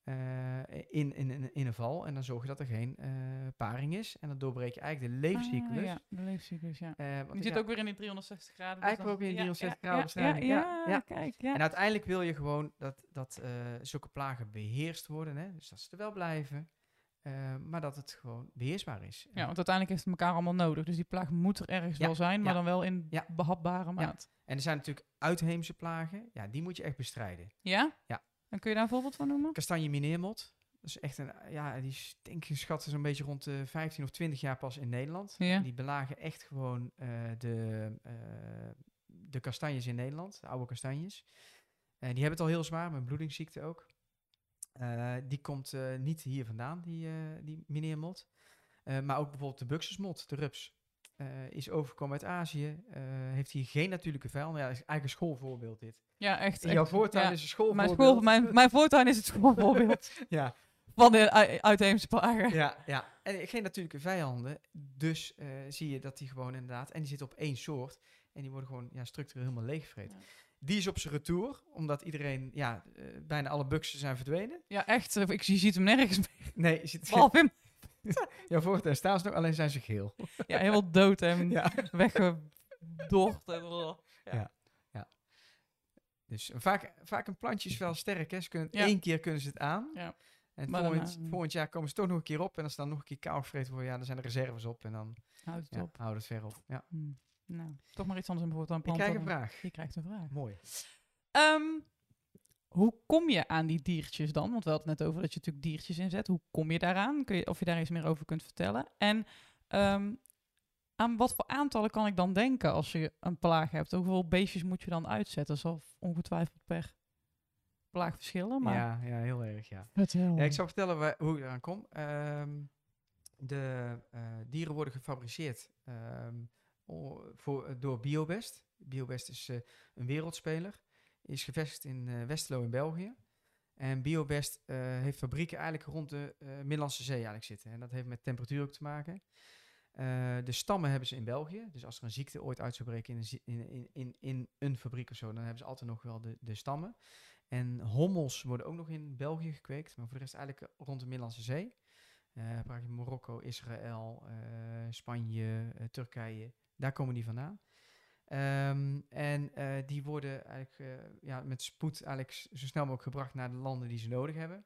eh, in, in, in, in een val. En dan zorg je dat er geen eh, paring is. En dan doorbreek je eigenlijk de levenscyclus. Ah, ja, de levenscyclus, ja. Want Die zit ja, ook weer in die 360 graden. dus Eigenlijk dan- ook in die ja, 360 ja, graden ja, bestrijding. Ja, kijk, ja. En uiteindelijk wil je gewoon dat, dat zulke plagen beheerst worden. Hè? Dus dat ze er wel blijven. maar dat het gewoon beheersbaar is. Ja, want uiteindelijk heeft het elkaar allemaal nodig. Dus die plaag moet er ergens wel zijn, maar dan wel in behapbare maat. En er zijn natuurlijk uitheemse plagen. Ja, die moet je echt bestrijden. Ja? Ja. En kun je daar een voorbeeld van noemen? Kastanje mineermot. Dat is echt een, ja, die is denk ik geschat zo'n beetje rond de 15 of 20 jaar pas in Nederland. Ja. Die belagen echt gewoon eh, de, eh, de kastanjes in Nederland, de oude kastanjes. En die hebben het al heel zwaar, met bloedingsziekte ook. Eh, die komt eh, niet hier vandaan, die, eh die mineermot. Eh, maar ook bijvoorbeeld de buxusmot, de rups. Eh, is overgekomen uit Azië. eh, heeft hier geen natuurlijke vijand. Ja, dat is eigenlijk een schoolvoorbeeld dit. Ja, echt. In jouw echt. voortuin Ja. is een schoolvoorbeeld. Mijn, school, mijn, mijn voortuin is het schoolvoorbeeld [LAUGHS] Ja, van de ui- uitheemse plagen. ja, ja. En geen natuurlijke vijanden. Dus eh, zie je dat die gewoon inderdaad... En die zitten op één soort. En die worden gewoon ja, structureel helemaal leeggevreten. Ja. Die is op zijn retour. Omdat iedereen... Ja, eh, bijna alle buxen zijn verdwenen. Ja, echt. Ik je ziet hem nergens meer. Nee, je ziet [LAUGHS] in- Jouw voortuin staan ze nog, alleen zijn ze geel. [LAUGHS] Ja, helemaal dood en Ja. [LAUGHS] weggedord. en- Dus vaak, vaak een plantje is wel sterk. Hè. Ze kunnen, Ja. één keer kunnen ze het aan. Ja. En volgend, daarna- volgend jaar komen ze toch nog een keer op. En als ze dan nog een keer gevreten worden, ja, dan zijn er reserves op. En dan Houd het ja, op. houdt het ver op. Ja. Hm. Nou, toch maar iets anders in bijvoorbeeld Ik dan krijg een planten. vraag. Je krijgt een vraag. Mooi. Ehm, hoe kom je aan die diertjes dan? Want we hadden het net over dat je natuurlijk diertjes inzet. Hoe kom je daaraan? Kun je, of je daar iets meer over kunt vertellen? En ehm, aan wat voor aantallen kan ik dan denken als je een plaag hebt? Hoeveel beestjes moet je dan uitzetten? Dat zal ongetwijfeld per plaag verschillen. Maar Ja, ja, heel erg, ja. Ja, ik zal vertellen waar, hoe ik eraan kom. Ehm, de eh, dieren worden gefabriceerd ehm, voor, door Biobest. Biobest is eh, een wereldspeler. Is gevestigd in eh, Westerlo in België. En Biobest eh, heeft fabrieken eigenlijk rond de eh, Middellandse Zee eigenlijk zitten. En dat heeft met temperatuur ook te maken. De stammen hebben ze in België. Dus als er een ziekte ooit uit zou breken in een, in, in, in, een fabriek of zo, dan hebben ze altijd nog wel de, de stammen. En hommels worden ook nog in België gekweekt, maar voor de rest eigenlijk rond de Middellandse Zee. Praat je Marokko, Israël, Spanje, Turkije, daar komen die vandaan. Ehm, en eh, die worden eigenlijk eh, ja, met spoed eigenlijk zo snel mogelijk gebracht naar de landen die ze nodig hebben.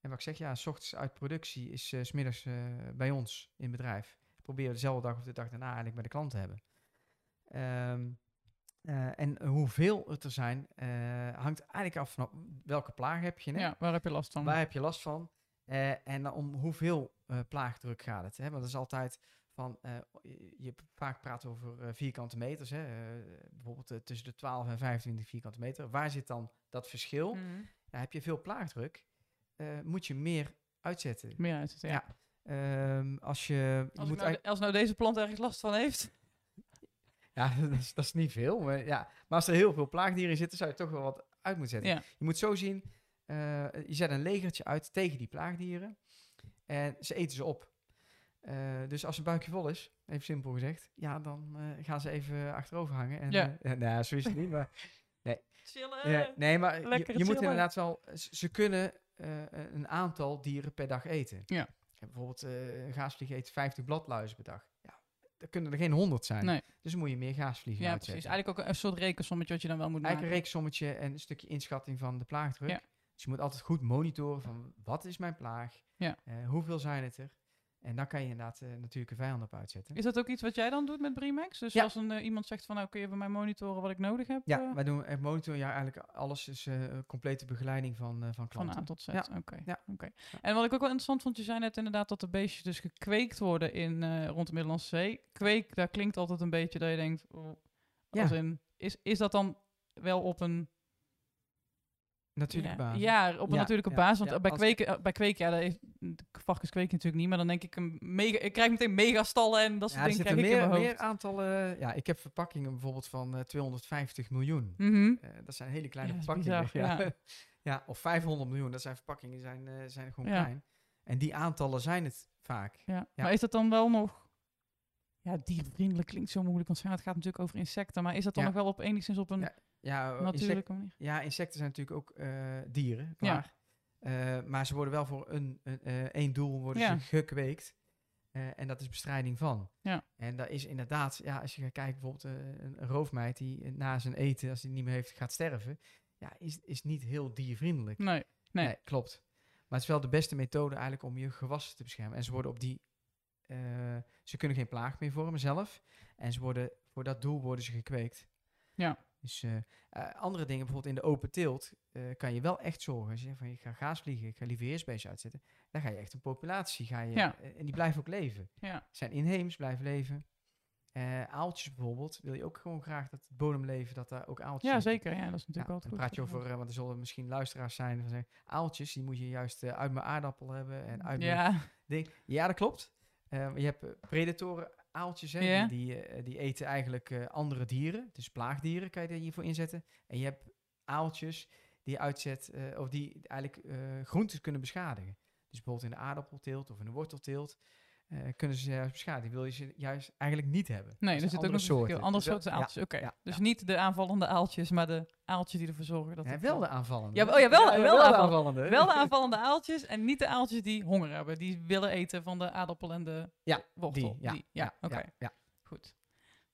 En wat ik zeg, ja, s ochtends uit productie is eh, s smiddags eh, bij ons in het bedrijf. Proberen dezelfde dag of de dag daarna eigenlijk bij de klant te hebben. Ehm, eh, en hoeveel het er zijn, eh, hangt eigenlijk af van welke plaag heb je. Hè? Ja, waar heb je last van? Waar heb je last van? Eh, en om hoeveel eh, plaagdruk gaat het? Hè? Want dat is altijd van, eh, je, vaak praat over eh, vierkante meters. Hè? eh, bijvoorbeeld tussen de 12 en 25 vierkante meter. Waar zit dan dat verschil? Mhm. Heb je veel plaagdruk, moet je meer uitzetten. Meer uit het, ja. Ja. Ehm, als je, Als, moet nou, eigenlijk- als nou deze plant ergens last van heeft. [LAUGHS] ja, dat is, dat is niet veel. Maar, ja. maar als er heel veel plaagdieren in zitten, zou je toch wel wat uit moeten zetten. Ja. Je moet zo zien, je zet een legertje uit tegen die plaagdieren. En ze eten ze op. Eh, dus als een buikje vol is, even simpel gezegd, ja, dan eh, gaan ze even achterover hangen. En, Ja. eh, [LAUGHS] nou, zo is het niet, maar... [LAUGHS] Chillen. Ja, nee, maar je, moet chillen. inderdaad wel... Ze kunnen een aantal dieren per dag eten. Ja. En bijvoorbeeld een gaasvlieg eet 50 bladluizen per dag. Ja, er kunnen er geen 100 zijn. Nee. Dus dan moet je meer gaasvliegen Ja, uitzetten. precies. Eigenlijk ook een soort rekensommetje wat je dan wel moet Eigenlijk een maken. reeksommetje en een stukje inschatting van de plaagdruk. Ja. Dus je moet altijd goed monitoren van wat is mijn plaag? Ja. Hoeveel zijn het er? En daar kan je inderdaad eh, natuurlijke vijanden op uitzetten. Is dat ook iets wat jij dan doet met Brimax? Dus Ja. als een, eh, iemand zegt van nou kun je bij mij monitoren wat ik nodig heb? Ja, eh, wij doen echt monitoren. Ja, eigenlijk alles is complete begeleiding van, van van klanten. A tot Z. Ja. Oké. Ja. oké. En wat ik ook wel interessant vond, je zei net inderdaad dat de beestjes dus gekweekt worden in, rond de Middellandse Zee. Kweek, daar klinkt altijd een beetje dat je denkt, oh, Ja. als in, is, is dat dan wel op een Natuurlijke ja, basis. Ja, op een Ja, natuurlijke ja, basis. Want ja, eh, bij, als- kweken, eh, bij kweken, ja, dat is, varkens kweken natuurlijk niet, maar dan denk ik een mega, ik krijg meteen megastallen en dat soort Ja, dingen krijg ik in meer, meer aantallen. Ja, ik heb verpakkingen bijvoorbeeld van eh, 250 miljoen. Mhm. Eh, dat zijn hele kleine verpakkingen. bizar, ja. ja. [LAUGHS] Ja, of 500 miljoen. Dat zijn verpakkingen, die zijn, eh, zijn gewoon Ja. klein. En die aantallen zijn het vaak. Ja. Ja. Maar is dat dan wel nog... Ja, diervriendelijk klinkt zo moeilijk, want het gaat natuurlijk over insecten. Maar is dat dan Ja. nog wel op enigszins op een Ja, eh, manier? ja, insecten zijn natuurlijk ook eh, dieren, klaar. Eh, maar ze worden wel voor een, een, één doel worden Ja. ze gekweekt. En dat is bestrijding van. Ja. En dat is inderdaad, ja, als je gaat kijken, bijvoorbeeld een, roofmeid die na zijn eten, als hij niet meer heeft, gaat sterven. Ja, is, is niet heel diervriendelijk. Nee. Nee. klopt. Maar het is wel de beste methode eigenlijk om je gewassen te beschermen. En ze worden op die, ze kunnen geen plaag meer vormen zelf. En ze worden, voor dat doel worden ze gekweekt. Ja. Dus eh, eh, andere dingen, bijvoorbeeld in de open teelt, eh, kan je wel echt zorgen. Als je van, ik ga gaasvliegen, ik ga lieveheersbeestjes uitzetten. Dan ga je echt een populatie, ga je, Ja. en die blijven ook leven. Ja. Zijn inheems, blijven leven. Aaltjes bijvoorbeeld, wil je ook gewoon graag dat het bodemleven, dat daar ook aaltjes ja, zitten. zeker. Ja, dat is natuurlijk dan altijd goed. praat je over, want er zullen misschien luisteraars zijn van zeggen, aaltjes, die moet je juist uit mijn aardappel hebben en uit mijn Ja, ding. Ja, dat klopt. Je hebt predatoren aaltjes, hè, die, die, eh, die eten eigenlijk eh, andere dieren, dus plaagdieren kan je er hiervoor inzetten. En je hebt aaltjes die uitzet, eh, of die eigenlijk groentes kunnen beschadigen. Dus bijvoorbeeld in de aardappelteelt of in de wortelteelt eh, kunnen ze ze juist beschadigen. Die wil je ze juist eigenlijk niet hebben. nee, er zit ook een soorten. Andere ja, aaltjes, oké. ja, dus ja. niet de aanvallende aaltjes, maar de aaltjes die ervoor zorgen dat Ja, wel de aanvallende. Ja, oh ja, wel- wel de aanval- aanvallende. Wel de aanvallende aaltjes en niet de aaltjes die honger hebben. Die willen eten van de aardappel en de Ja, wortel. Die, ja. Die, ja, oké. ja, ja. Goed.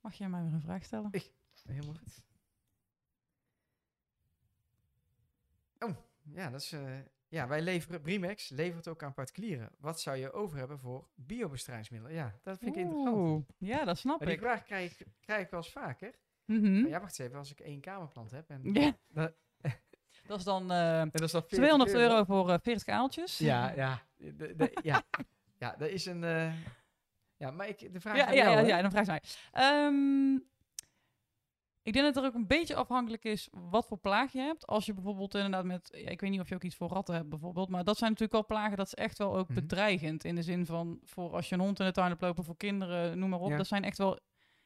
Mag jij mij weer een vraag stellen? Helemaal goed. Oh, ja, dat is... eh, ja, wij leveren... Brimex levert ook aan particulieren. Wat zou je over hebben voor biobestrijdingsmiddelen? Ja, dat vind ik interessant. Ja, dat snap Maar die ik. vraag krijg, ik- krijg ik wel eens vaker. Mhm. Maar ja, wacht eens even. Als ik één kamerplant heb en... Ja. [LAUGHS] Dat- Dat is dan eh, dat is dan 40 200 euro voor eh 40 aaltjes. Ja, ja. De, de- ja. ja, dat is een... eh, ja, maar ik, de vraag ja, ja, jou, ja, ja, dan vraag je mij. Ehm, ik denk dat er ook een beetje afhankelijk is wat voor plaag je hebt. Als je bijvoorbeeld inderdaad met, ja, ik weet niet of je ook iets voor ratten hebt bijvoorbeeld, maar dat zijn natuurlijk wel plagen, dat is echt wel ook Mhm. bedreigend. In de zin van, voor als je een hond in de tuin hebt lopen, voor kinderen, noem maar op. Ja. Dat zijn echt wel,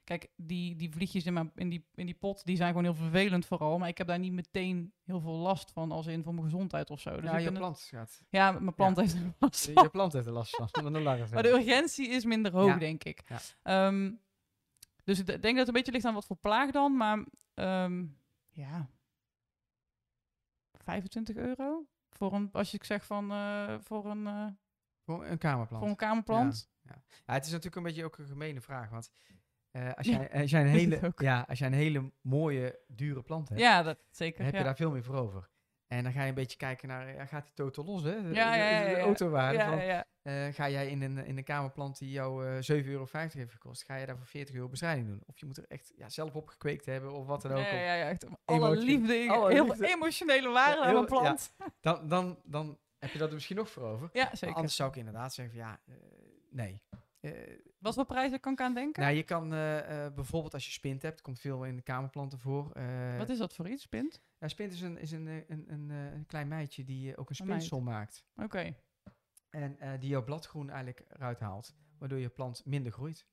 kijk, die, die vliegjes in, mijn, in, die, in die pot, die zijn gewoon heel vervelend vooral. Maar ik heb daar niet meteen heel veel last van, als in voor mijn gezondheid of zo. Dus ja, je ben het- plant gaat... ja, mijn plant heeft er last Je, van. je plant heeft er last van. [LAUGHS] Maar de urgentie is minder hoog, denk ik. Ja. Dus ik denk dat het een beetje ligt aan wat voor plaag dan. Maar ehm, ja, 25 euro? Voor een, als ik zeg van, eh, voor een, eh, Voor een kamerplant. voor een kamerplant. Ja, het is natuurlijk een beetje ook een gemene vraag. Want eh, als, Ja, jij, als, jij een [LAUGHS] hele, ja, als jij een hele mooie, dure plant hebt, Ja, dat dan zeker. heb ja. je daar veel meer voor over. En dan ga je een beetje kijken naar, ja, gaat die totaal los, hè? De- Ja, de- ja, de autowaarde van, eh, ga jij in een, in een kamerplant die jou eh 7,50 euro heeft gekost, ga je daar voor 40 euro bestrijding doen? Of je moet er echt ja, zelf op gekweekt hebben of wat dan ook. Ja, ja, ja, echt alle liefde, alle heel liefde. emotionele waarde aan een plant. Dan, dan, dan heb je dat er misschien nog voor over. Ja, zeker. Anders zou ik inderdaad zeggen van ja, eh, nee. Wat voor prijzen kan ik aan denken? Nou, je kan eh, eh, bijvoorbeeld als je spint hebt, komt veel in de kamerplanten voor. eh, Wat is dat voor iets, Pint? ja, spint is een, is een, een, een, een klein meidje die ook een spinsel maakt. Oké. En die jouw bladgroen eigenlijk eruit haalt, waardoor je plant minder groeit.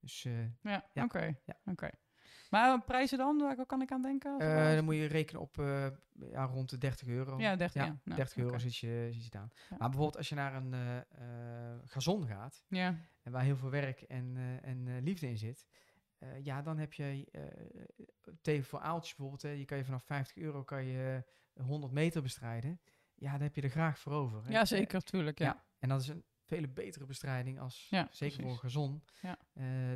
Dus Ja, Ja. oké. Ja. oké. Maar prijzen dan? Waar kan ik aan denken? eh, dan moet je rekenen op eh, ja, rond de 30 euro. Ja, 30, ja. Ja, Nou, 30 euro zit, je, zit je aan. Maar bijvoorbeeld als je naar een eh, gazon gaat, Ja, en waar heel veel werk en, en liefde in zit, ja, dan heb je tegen voor aaltjes bijvoorbeeld, hè, je kan je vanaf 50 euro kan je eh, 100 meter bestrijden. Ja, daar heb je er graag voor over. hè. ja zeker, tuurlijk. Ja. Ja. En dat is een vele betere bestrijding als, zeker voor een gazon, Ja.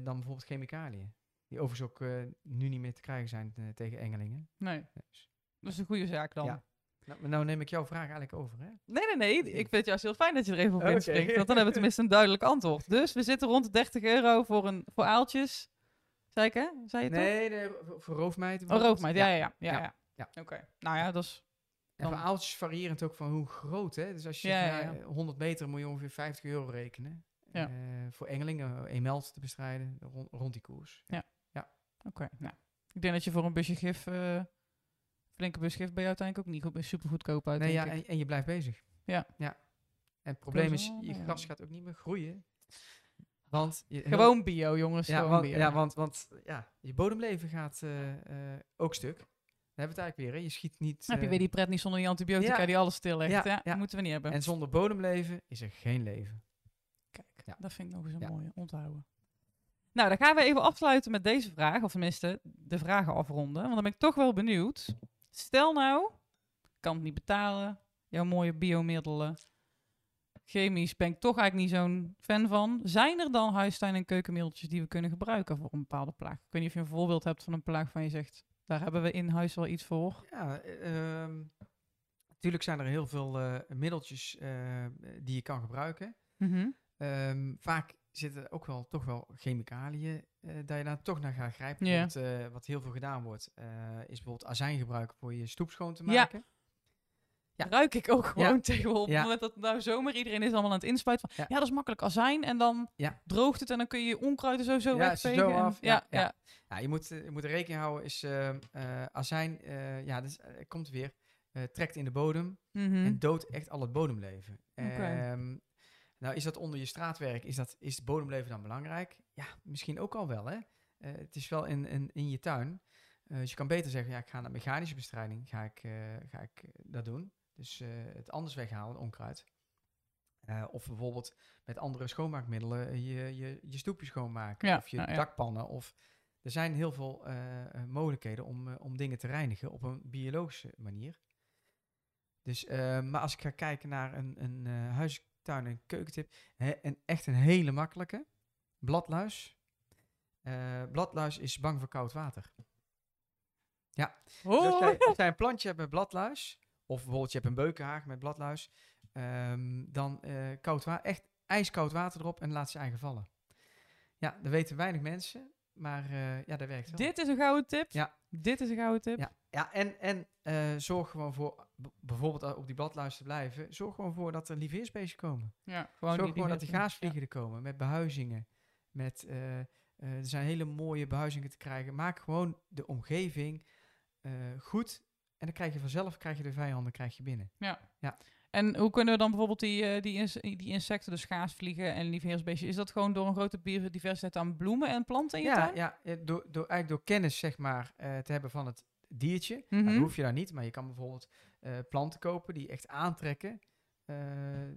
dan bijvoorbeeld chemicaliën. Die overigens ook eh, nu niet meer te krijgen zijn eh, tegen engelingen. Nee, Dus, dat is een goede zaak dan. Ja. Nou, nou neem ik jouw vraag eigenlijk over, hè? Nee, nee, nee. Ik vind het juist heel fijn dat je er even op Oké. inspringt. Want dan hebben we tenminste een duidelijk antwoord. Dus we zitten rond de 30 euro voor, een, voor aaltjes. Zei ik, hè? Zei je toch? Nee, nee, voor- roofmeid. Oh, roofmeid. Ja, ja, ja. ja, ja. Ja. Oké. Nou ja, dat is... En voor Dan- aaltjes varierend ook van hoe groot, hè? Dus als je Ja, zegt, ja, ja, 100 meter moet je ongeveer 50 euro rekenen. Ja. Eh, voor engelingen, een meld te bestrijden, rond, rond die koers. Oké, nou. Ik denk dat je voor een busje gif... eh, flinke bus gif ben je uiteindelijk ook niet goed, super goedkoop uit, Nee, ja, en, en je blijft bezig. Ja. ja. En het probleem is, je gras gaat ook niet meer groeien. Want je, heel- Gewoon bio, jongens. ja, gewoon want, bio. ja, want, want ja, je bodemleven gaat eh, eh, ook stuk. Daar hebben we het eigenlijk weer. Hè. Je schiet niet. Dan heb je weer die pret niet zonder die antibiotica Ja. die alles stillegt. Ja, Ja, moeten we niet hebben. En zonder bodemleven is er geen leven. Kijk, dat vind ik nog eens een mooie onthouden. Nou, dan gaan we even afsluiten met deze vraag. Of tenminste, de vragen afronden. Want dan ben ik toch wel benieuwd. Stel nou, ik kan het niet betalen. Jouw mooie biomiddelen. Chemisch ben ik toch eigenlijk niet zo'n fan van. Zijn er dan huistuin- en keukenmiddeltjes die we kunnen gebruiken voor een bepaalde plaag? Ik weet niet of je een voorbeeld hebt van een plaag van je zegt... Daar hebben we in huis wel iets voor. Ja, eh, ehm, natuurlijk zijn er heel veel eh, middeltjes eh, die je kan gebruiken. Mhm. Ehm, vaak zitten ook wel toch wel chemicaliën eh, dat je daar toch naar gaat grijpen. Ja. Bijvoorbeeld, eh, wat heel veel gedaan wordt, eh, is bijvoorbeeld azijn gebruiken voor je stoep schoon te Ja. maken. Ja. Ruik ik ook gewoon tegenwoordig. Op Ja. moment dat nou zomer iedereen is allemaal aan het inspuiten. Van, Ja. ja. dat is makkelijk azijn. En dan Ja. droogt het en dan kun je je onkruid er sowieso Ja, wegvegen. zo af. Ja, Ja, ja. ja. Ja, je moet, je moet er rekening houden, is azijn, ja, dus, eh, komt weer, trekt in de bodem Mhm. en doodt echt al het bodemleven. Nou, is dat onder je straatwerk, is, dat, is bodemleven dan belangrijk? Ja, misschien ook al wel, hè. Eh, het is wel in, in, in je tuin. Eh, dus je kan beter zeggen, ja, ik ga naar mechanische bestrijding, ga ik, eh, ga ik dat doen. Dus het anders weghalen, onkruid. Of bijvoorbeeld met andere schoonmaakmiddelen je, je, je stoepje schoonmaken. Ja, of je ja. dakpannen. Of, er zijn heel veel mogelijkheden om, om dingen te reinigen op een biologische manier. Dus, maar als ik ga kijken naar een, een eh, huistuin- en keukentip, en echt een hele makkelijke, bladluis. Eh, bladluis is bang voor koud water. Dus als, Oh. jij, als jij een plantje hebt met bladluis, of bijvoorbeeld je hebt een beukenhaag met bladluis, ehm, dan eh, koud wa- echt ijskoud water erop en laat ze eigen vallen. Ja, dat weten weinig mensen, maar eh, ja, dat werkt wel. Dit is een gouden tip. Ja. Dit is een gouden tip. Ja, ja en, en eh, zorg gewoon voor, bijvoorbeeld eh, op die bladluis te blijven, zorg gewoon voor dat er lieveheersbeestjes komen. Ja, gewoon zorg gewoon dat die gaasvliegen er komen, met behuizingen. Met, eh, er zijn hele mooie behuizingen te krijgen. Maak gewoon de omgeving goed en dan krijg je vanzelf krijg je de vijanden krijg je binnen. En hoe kunnen we dan bijvoorbeeld die, die, ins- die insecten, dus gaasvliegen en liefheersbeestjes, is dat gewoon door een grote biodiversiteit aan bloemen en planten in je Ja, tuin? ja door, door, eigenlijk door kennis zeg maar, te hebben van het diertje. Nou, dat hoef je daar niet, maar je kan bijvoorbeeld eh, planten kopen die echt aantrekken. eh,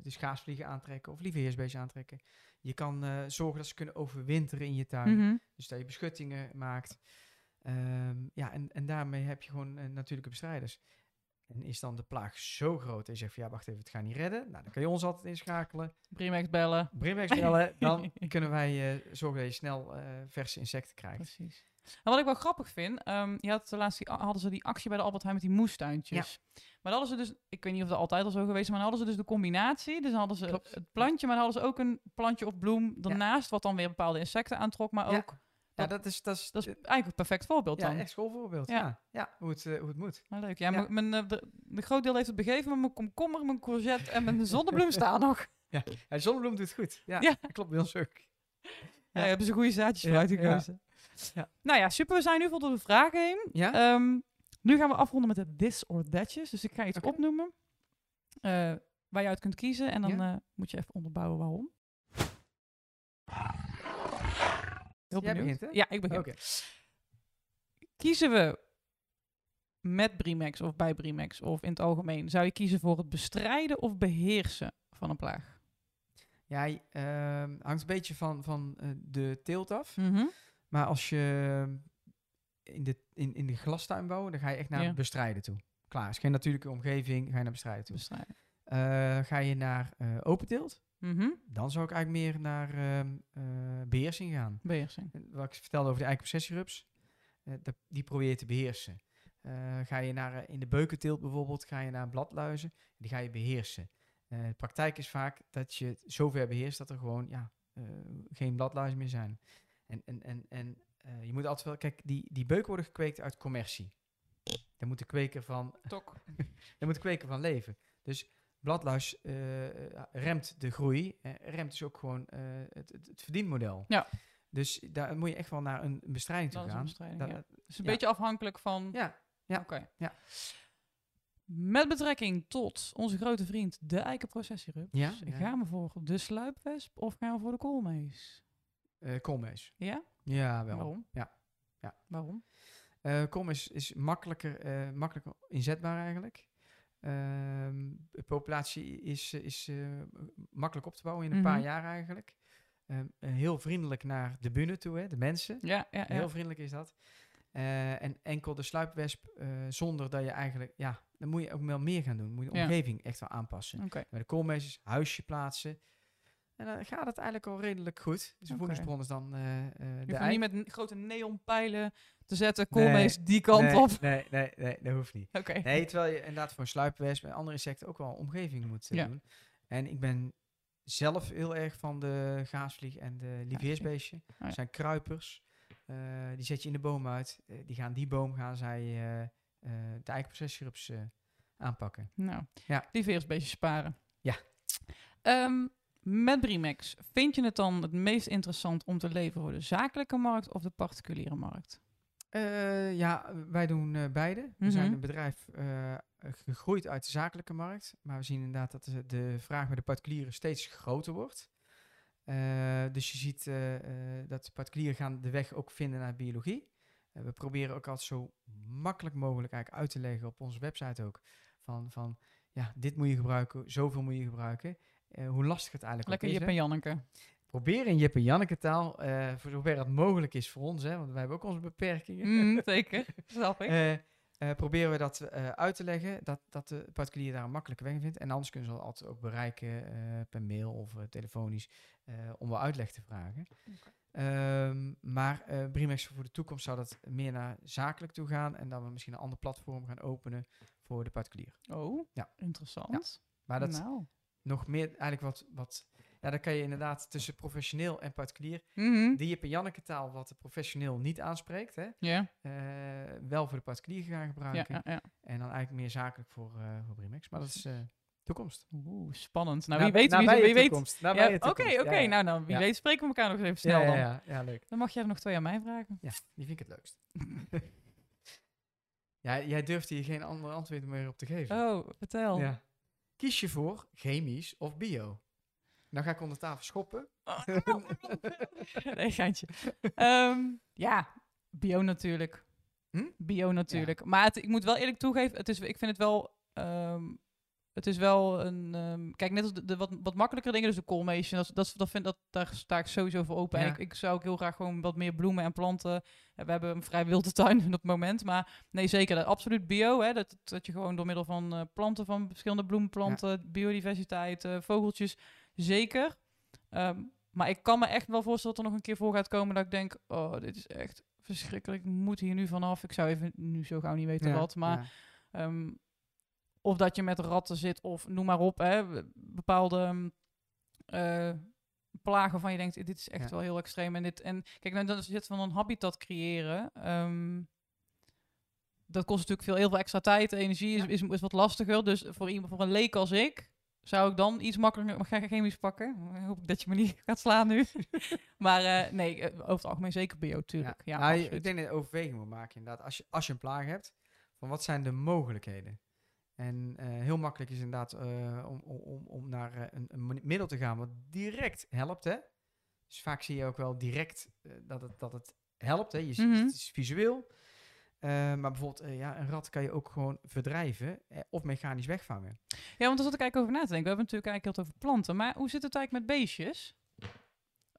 dus gaasvliegen aantrekken of lieveheersbeestjes aantrekken. Je kan eh, zorgen dat ze kunnen overwinteren in je tuin. Mhm. Dus dat je beschuttingen maakt. Ehm, ja, en, en daarmee heb je gewoon natuurlijke bestrijders. En is dan de plaag zo groot en je zegt van ja, wacht even, het gaat niet redden. Nou, dan kan je ons altijd inschakelen. Brimex bellen. Brimex bellen, dan [LAUGHS] kunnen wij zorgen dat je snel verse insecten krijgt. Precies. En wat ik wel grappig vind, ehm, je had de laatste hadden ze die actie bij de Albert Heijn met die moestuintjes. Maar dan hadden ze dus, ik weet niet of dat altijd al zo geweest is, maar dan hadden ze dus de combinatie. Dus dan hadden ze Klopt. het plantje, maar dan hadden ze ook een plantje of bloem daarnaast, wat dan weer bepaalde insecten aantrok. Maar Ja. ook, Ja, dat is, dat is, dat is eigenlijk een perfect voorbeeld ja, dan. echt schoolvoorbeeld. Ja. Ja, ja. hoe, het, eh, hoe het moet. Maar leuk. Ja, Ja. mijn- eh, de, de groot deel heeft het begeven, maar mijn komkommer, mijn courgette en mijn zonnebloem staan nog. Ja, de zonnebloem doet het goed. Ja, Ja. dat klopt bij ons ook. Ja, hebben ze goede zaadjes voor Ja, uitgekozen. Ja. Nou ja, super. We zijn nu vol door de vragen heen. Ja? Ehm, nu gaan we afronden met de this or thatjes. Dus ik ga iets opnoemen eh, waar je uit kunt kiezen. En dan Ja. eh, moet je even onderbouwen waarom. Heel Jij begint, hè? Ja, ik begin. Kiezen we met Brimex of bij Brimex of in het algemeen, zou je kiezen voor het bestrijden of beheersen van een plaag? Ja, ehm, hangt een beetje van, van eh, de teelt af. Mhm. Maar als je in de, in, in de glastuin bouwen, dan ga je echt naar Ja. bestrijden toe. Klaar, is geen natuurlijke omgeving, ga je naar bestrijden toe. Bestrijden. Eh, ga je naar eh open teelt, Mhm. dan zou ik eigenlijk meer naar ehm, eh, beheersing gaan. Beheersing. Wat ik vertelde over de eikenprocessierups, eh dat, die probeer je te beheersen. Eh, ga je naar, eh, in de beukenteelt bijvoorbeeld, ga je naar bladluizen, die ga je beheersen. Eh, de praktijk is vaak dat je het zover beheerst dat er gewoon ja, eh, geen bladluizen meer zijn. En, en, en, en eh, je moet altijd wel, kijk, die, die beuken worden gekweekt uit commercie. Daar moet de kweker van, Tok. [LAUGHS] daar moet de kweker van leven. Dus bladluis eh, remt de groei, remt dus ook gewoon eh, het, het, het verdienmodel. Ja. Dus daar moet je echt wel naar een bestrijding toe een gaan. bestrijding, Dat- ja. Dus een ja. beetje afhankelijk van... Ja, ja, Oké. ja. Met betrekking tot onze grote vriend de eikenprocessierups, Ja, ja. gaan we voor de sluipwesp of gaan we voor de koolmees? Eh koolmees. Ja? Ja, wel. Waarom? Ja. Ja. Waarom? Koolmees is makkelijker, eh, makkelijker inzetbaar eigenlijk. Ehm, de populatie is, is makkelijk op te bouwen in een paar Mhm. jaar eigenlijk. Ehm, eh, heel vriendelijk naar de bunnen toe, hè, de mensen. Ja, ja, ja. Heel vriendelijk is dat. En enkel de sluipwesp, zonder dat je eigenlijk, ja, dan moet je ook wel meer gaan doen. Moet je de omgeving echt wel aanpassen. Oké. Bij de koolmees huisje plaatsen. En dan gaat het eigenlijk al redelijk goed. Dus de Oké. voedingsbron is dan eh, Je hoeft niet met grote neonpijlen te zetten, Nee, koolmees die kant nee, op. Nee, nee, nee, dat hoeft niet. Oké. Nee, terwijl je inderdaad voor een sluipwesp en andere insecten ook wel omgeving moet eh, Ja. doen. En ik ben zelf heel erg van de gaasvlieg en de lieveheersbeestje. ja. Dat zijn kruipers. Die zet je in de boom uit. Die gaan die boom gaan zij de eikenprocessierups eh aanpakken. Nou, Ja. beetje sparen. Ja. Ehm, met Brimex, vind je het dan het meest interessant om te leveren voor de zakelijke markt of de particuliere markt? Eh, ja, wij doen eh, beide. We Mhm. zijn een bedrijf eh, gegroeid uit de zakelijke markt. Maar we zien inderdaad dat de, de vraag bij de particulieren steeds groter wordt. Dus je ziet dat de particulieren gaan de weg ook vinden naar biologie. We proberen ook altijd zo makkelijk mogelijk eigenlijk uit te leggen op onze website ook. Van, van ja, dit moet je gebruiken, zoveel moet je gebruiken. Eh, hoe lastig het eigenlijk Lekker ook is. Jip hè. en Janneke. Probeer in Jip en Janneke taal, eh, voor zover het mogelijk is voor ons, hè, want wij hebben ook onze beperkingen. Mm, [LAUGHS] zeker, snap ik. Eh, proberen we dat uit te leggen, dat, dat de particulier daar een makkelijke weg in vindt. En anders kunnen ze dat altijd ook bereiken per mail of telefonisch om wel uitleg te vragen. Ehm, maar Brimex voor de toekomst zou dat meer naar zakelijk toe gaan en dan we misschien een ander platform gaan openen voor de particulier. Oh, Ja. interessant. Maar dat nou. Nog meer eigenlijk wat, wat ja, dan kan je inderdaad tussen professioneel en particulier Mhm. die Jip en Janneke taal wat de professioneel niet aanspreekt, hè, Ja, eh, wel voor de particulier gaan gebruiken. ja, ja. En dan eigenlijk meer zakelijk voor, eh voor Brimex. Maar dat is eh, toekomst. Oeh, spannend. Nou, Na- wie weet, wie, wie weet. Oké, oké. Nou, dan wie weet spreken we elkaar nog even snel ja, dan. ja, ja, leuk. Dan mag jij er nog twee aan mij vragen. Ja, die vind ik het leukst. [LAUGHS] ja, jij durft hier geen andere antwoord meer op te geven. Oh, vertel. Ja. Kies je voor chemisch of bio? Dan ga ik onder tafel schoppen. Oh, [LAUGHS] nee, geintje. Ehm, ja, bio natuurlijk. Hm? Bio natuurlijk. Maar het, ik moet wel eerlijk toegeven, het is, ik vind het wel... ehm, het is wel een... ehm, kijk, net als de, de wat, wat makkelijkere dingen, dus de koolmeesje, dat, dat, dat vind, dat, daar sta ik sowieso voor open. En ik, ik zou ook heel graag gewoon wat meer bloemen en planten. We hebben een vrij wilde [LAUGHS] tuin op het moment. Maar nee, zeker, dat, absoluut bio. Hè, dat, dat je gewoon door middel van eh, planten, van verschillende bloemenplanten, biodiversiteit, eh, vogeltjes, zeker. Ehm, maar ik kan me echt wel voorstellen dat er nog een keer voor gaat komen dat ik denk, oh, dit is echt verschrikkelijk. Ik moet hier nu vanaf. Ik zou even nu zo gauw niet weten Ja, wat. Maar ja. Of dat je met ratten zit, of noem maar op, hè, bepaalde ehm, eh, plagen van je denkt, dit is echt Ja. wel heel extreem. En, dit, en kijk, nou, dan het van een habitat creëren. ehm, dat kost natuurlijk veel, heel veel extra tijd. Energie is, is, is wat lastiger. Dus voor, iemand, voor een leek als ik, zou ik dan iets makkelijker chemisch pakken. Hoop ik dat je me niet [LAUGHS] gaat slaan nu. [LAUGHS] maar eh, nee, eh, over het algemeen zeker bio, tuurlijk. Ja, Nou, ik denk dat je overweging moet maken inderdaad. Als je, als je een plaag hebt, van wat zijn de mogelijkheden? En eh, heel makkelijk is inderdaad eh, om, om, om, naar eh, een, een middel te gaan wat direct helpt. Hè? Dus vaak zie je ook wel direct dat, het, dat het helpt. Hè? Je ziet, Mhm. Het is visueel. Maar bijvoorbeeld ja, een rat kan je ook gewoon verdrijven of mechanisch wegvangen. Ja, want daar zat ik eigenlijk over na te denken. We hebben natuurlijk eigenlijk heel over planten. Maar hoe zit het eigenlijk met beestjes?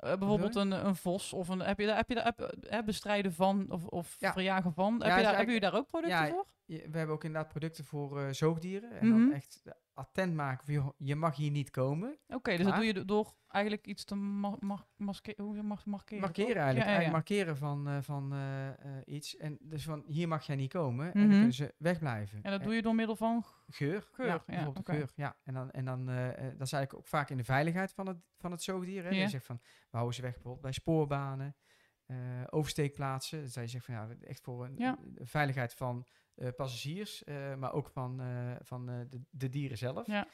Bijvoorbeeld een, een vos of een... Heb je daar, heb je daar heb, bestrijden van of, of Ja. verjagen van? Heb, Ja, je daar, eigenlijk- hebben jullie daar ook producten Ja, voor? Je- we hebben ook inderdaad producten voor eh, zoogdieren. En Mhm. dan echt attent maken van, joh, je mag hier niet komen. Oké, dus dat doe je do- door eigenlijk iets te ma ma maske- hoe je mag markeren. Markeren eigenlijk. Ja, ja, ja. Eigenlijk markeren van, eh, van eh, eh, iets. En dus van, hier mag jij niet komen. En Mhm. dan kunnen ze wegblijven. En dat En doe je door middel van... Geur. Geur, ja, bijvoorbeeld geur. Ja, en dan, en dan eh, eh, dat is eigenlijk ook vaak in de veiligheid van het, van het zoogdier. Hè. Je zegt van, we houden ze weg bijvoorbeeld bij spoorbanen, eh, oversteekplaatsen. Dus dat je zegt van, ja, echt voor een, de veiligheid van eh, passagiers, eh, maar ook van, eh, van eh, de, de dieren zelf. Ja.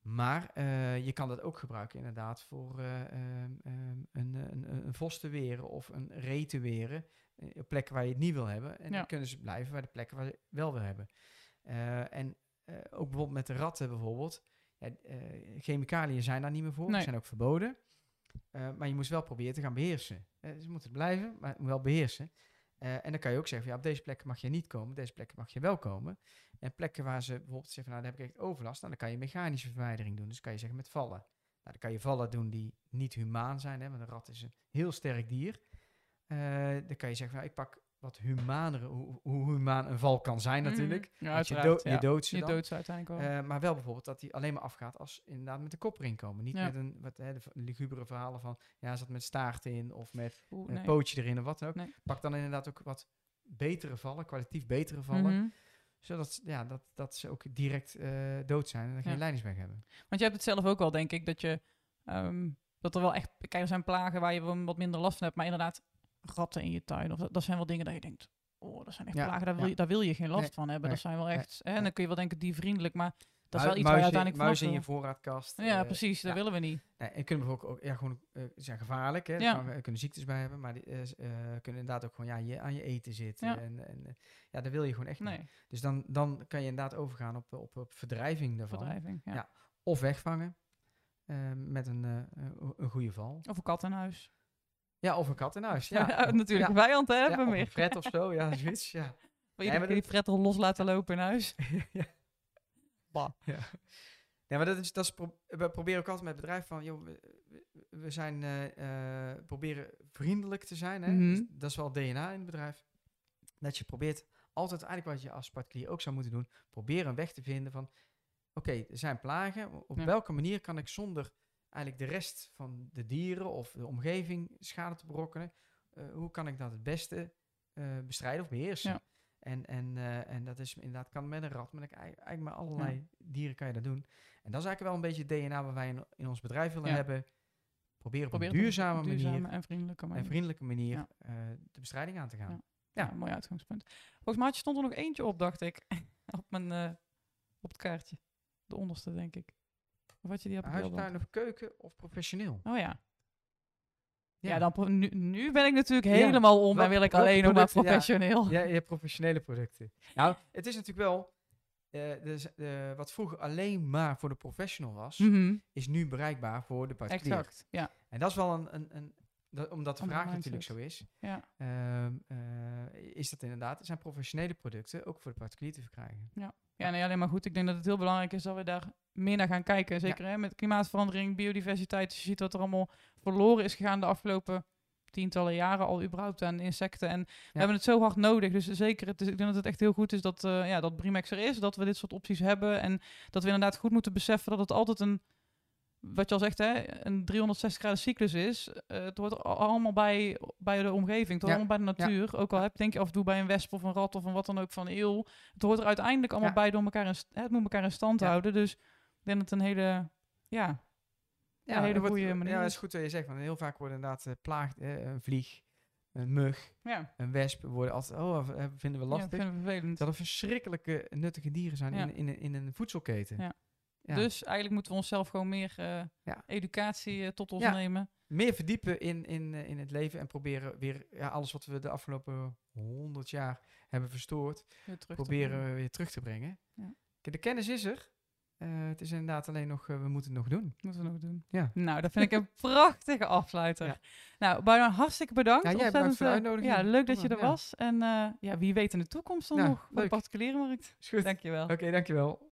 Maar eh, je kan dat ook gebruiken inderdaad voor eh, ehm, ehm, een, een, een vos te weren of een ree te weren. eh, Op plekken waar je het niet wil hebben. En Ja. dan kunnen ze blijven bij de plekken waar je het wel wil hebben. Eh, en eh, ook bijvoorbeeld met de ratten bijvoorbeeld. Ja, eh, chemicaliën zijn daar niet meer voor. Nee. Die zijn ook verboden. Eh, maar je moet wel proberen te gaan beheersen. Eh, ze moeten het blijven, maar wel beheersen. Eh, en dan kan je ook zeggen, ja, op deze plekken mag je niet komen, op deze plekken mag je wel komen. En plekken waar ze bijvoorbeeld zeggen, nou, daar heb ik echt overlast, nou, dan kan je mechanische verwijdering doen. Dus kan je zeggen met vallen. Nou, dan kan je vallen doen die niet humaan zijn, hè, want een rat is een heel sterk dier. Eh, dan kan je zeggen, nou, ik pak wat humanere, hoe, hoe humaan een val kan zijn natuurlijk. Mhm. Ja, je, dood- ja. je doodt ze Je dan. doodt ze uiteindelijk wel. Eh, maar wel bijvoorbeeld dat die alleen maar afgaat als inderdaad met de kop erin komen. Niet Ja. met een, wat, hè, de lugubere verhalen van, ja, zat met staart in of met Oeh, een nee. pootje erin of wat dan ook. Nee. Pak dan inderdaad ook wat betere vallen, kwalitatief betere vallen. Mhm. Zodat ja, dat, dat ze ook direct eh, dood zijn en Ja. geen leidingsweg hebben. Want je hebt het zelf ook wel, denk ik, dat je... ehm, dat er wel echt... Kijk, er zijn plagen waar je wat minder last van hebt. Maar inderdaad, ratten in je tuin. Of dat, dat zijn wel dingen dat je denkt... Oh, dat zijn echt Ja, plagen, daar wil, ja. je, daar wil je geen last Nee, van hebben. nee, dat zijn wel echt... hè, en dan kun je wel denken, diervriendelijk. Maar dat is wel iets waar je uiteindelijk Muizen in je voorraadkast. Ja, eh, precies. Dat ja. willen we niet. Nee, en kunnen bijvoorbeeld ook, ja, gewoon, eh, ze zijn gevaarlijk, hè. Ja. Er kunnen ziektes bij hebben, maar die eh, eh, kunnen inderdaad ook gewoon ja, je, aan je eten zitten. Ja. En, en eh, ja, dat wil je gewoon echt niet. Nee, Dus dan, dan kan je inderdaad overgaan op, op, op verdrijving daarvan. verdrijving. Ja. Of wegvangen eh, met een, eh, een- een goede val. Of een kat in huis. Ja, of een kat in huis. Ja, [LAUGHS] Ja, natuurlijk. Ja. een vijand hè, hebben we meer. fret of zo, ja, [LAUGHS] zoiets. Ja. Wil je Nee, die- fret los laten lopen in huis? [LAUGHS] ja. Bah. Ja. Ja, maar dat is, dat is pro- we proberen ook altijd met het bedrijf van, joh, we, we- zijn, eh, eh, proberen vriendelijk te zijn. Hè? Mhm. Dus dat is wel DNA in het bedrijf. Dat je probeert altijd, eigenlijk wat je als particulier ook zou moeten doen, proberen een weg te vinden van, oké, er zijn plagen. Op Ja. welke manier kan ik zonder eigenlijk de rest van de dieren of de omgeving schade te berokkenen, eh, hoe kan ik dat het beste eh, bestrijden of beheersen? Ja. En, en, eh, en dat is inderdaad kan met een rat, maar eigenlijk met allerlei dieren kan je dat doen. En dat is eigenlijk wel een beetje het DNA wat wij in, in ons bedrijf willen Ja. hebben. Proberen op Probeer een het op duurzame, duurzame manier en vriendelijke manier. en vriendelijke manier de bestrijding aan te gaan. Ja. Mooi uitgangspunt. Volgens mij stond er nog eentje op, dacht ik. [LAUGHS] op, mijn, op het kaartje. De onderste, denk ik. Of had je die op? Huistuin of keuken of professioneel. Oh ja. Ja, Ja. dan nu, nu ben ik natuurlijk Ja. helemaal om en wil ik alleen nog maar professioneel. Ja, je hebt professionele producten. [LAUGHS] Nou, het is natuurlijk wel... eh, dus, eh, wat vroeger alleen maar voor de professional was, Mhm, is nu bereikbaar voor de particulier. Exact, ja. En dat is wel een... een, een dat, omdat de vraag natuurlijk zo is, ja. ehm, eh, is dat inderdaad, er zijn professionele producten ook voor de particulier te verkrijgen. Ja, nee, alleen maar goed. Ik denk dat het heel belangrijk is dat we daar meer naar gaan kijken. Zeker hè, met klimaatverandering, biodiversiteit. Als je ziet wat er allemaal verloren is gegaan de afgelopen tientallen jaren al überhaupt aan insecten. En we hebben het zo hard nodig. Dus zeker, het is, ik denk dat het echt heel goed is dat, eh ja, dat Brimex er is. Dat we dit soort opties hebben. En dat we inderdaad goed moeten beseffen dat het altijd een, wat je al zegt, hè, een 360 graden cyclus is. Eh, het hoort al- allemaal bij, bij de omgeving. Het hoort Ja, allemaal bij de natuur. Ook al heb, denk je af en toe bij een wesp of een rat of een wat dan ook van eeuw. Het hoort er uiteindelijk allemaal Ja. bij door elkaar in, het moet elkaar in stand Ja. houden. Dus ik denk dat het een hele, ja, Ja, een hele wordt- goede manier Ja, dat is. goed wat je zegt. Want heel vaak worden inderdaad eh, plaag, eh, een vlieg, een mug, ja, een wesp, worden altijd, oh, vinden we ja lastig. ik vind het vervelend. Dat er verschrikkelijke nuttige dieren zijn Ja. in, in, in een voedselketen. Ja. Dus eigenlijk moeten we onszelf gewoon meer eh, Ja. educatie eh, tot ons Ja. nemen. Meer verdiepen in, in, eh, in het leven en proberen weer ja, alles wat we de afgelopen honderd jaar hebben verstoord, proberen we weer terug te brengen. De kennis is er. Het is inderdaad alleen nog, we moeten het nog doen. Moeten we nog doen. Ja. Nou, dat vind ik een [LAUGHS] prachtige afsluiter. Nou, Bouwman, hartstikke bedankt. Ja, jij bedankt Ontzettend, voor de uitnodiging. Ja, leuk dat je er was. En ja, wie weet in de toekomst dan Ja, nog voor de particuliere markt. Is goed. Dankjewel. Oké, dankjewel.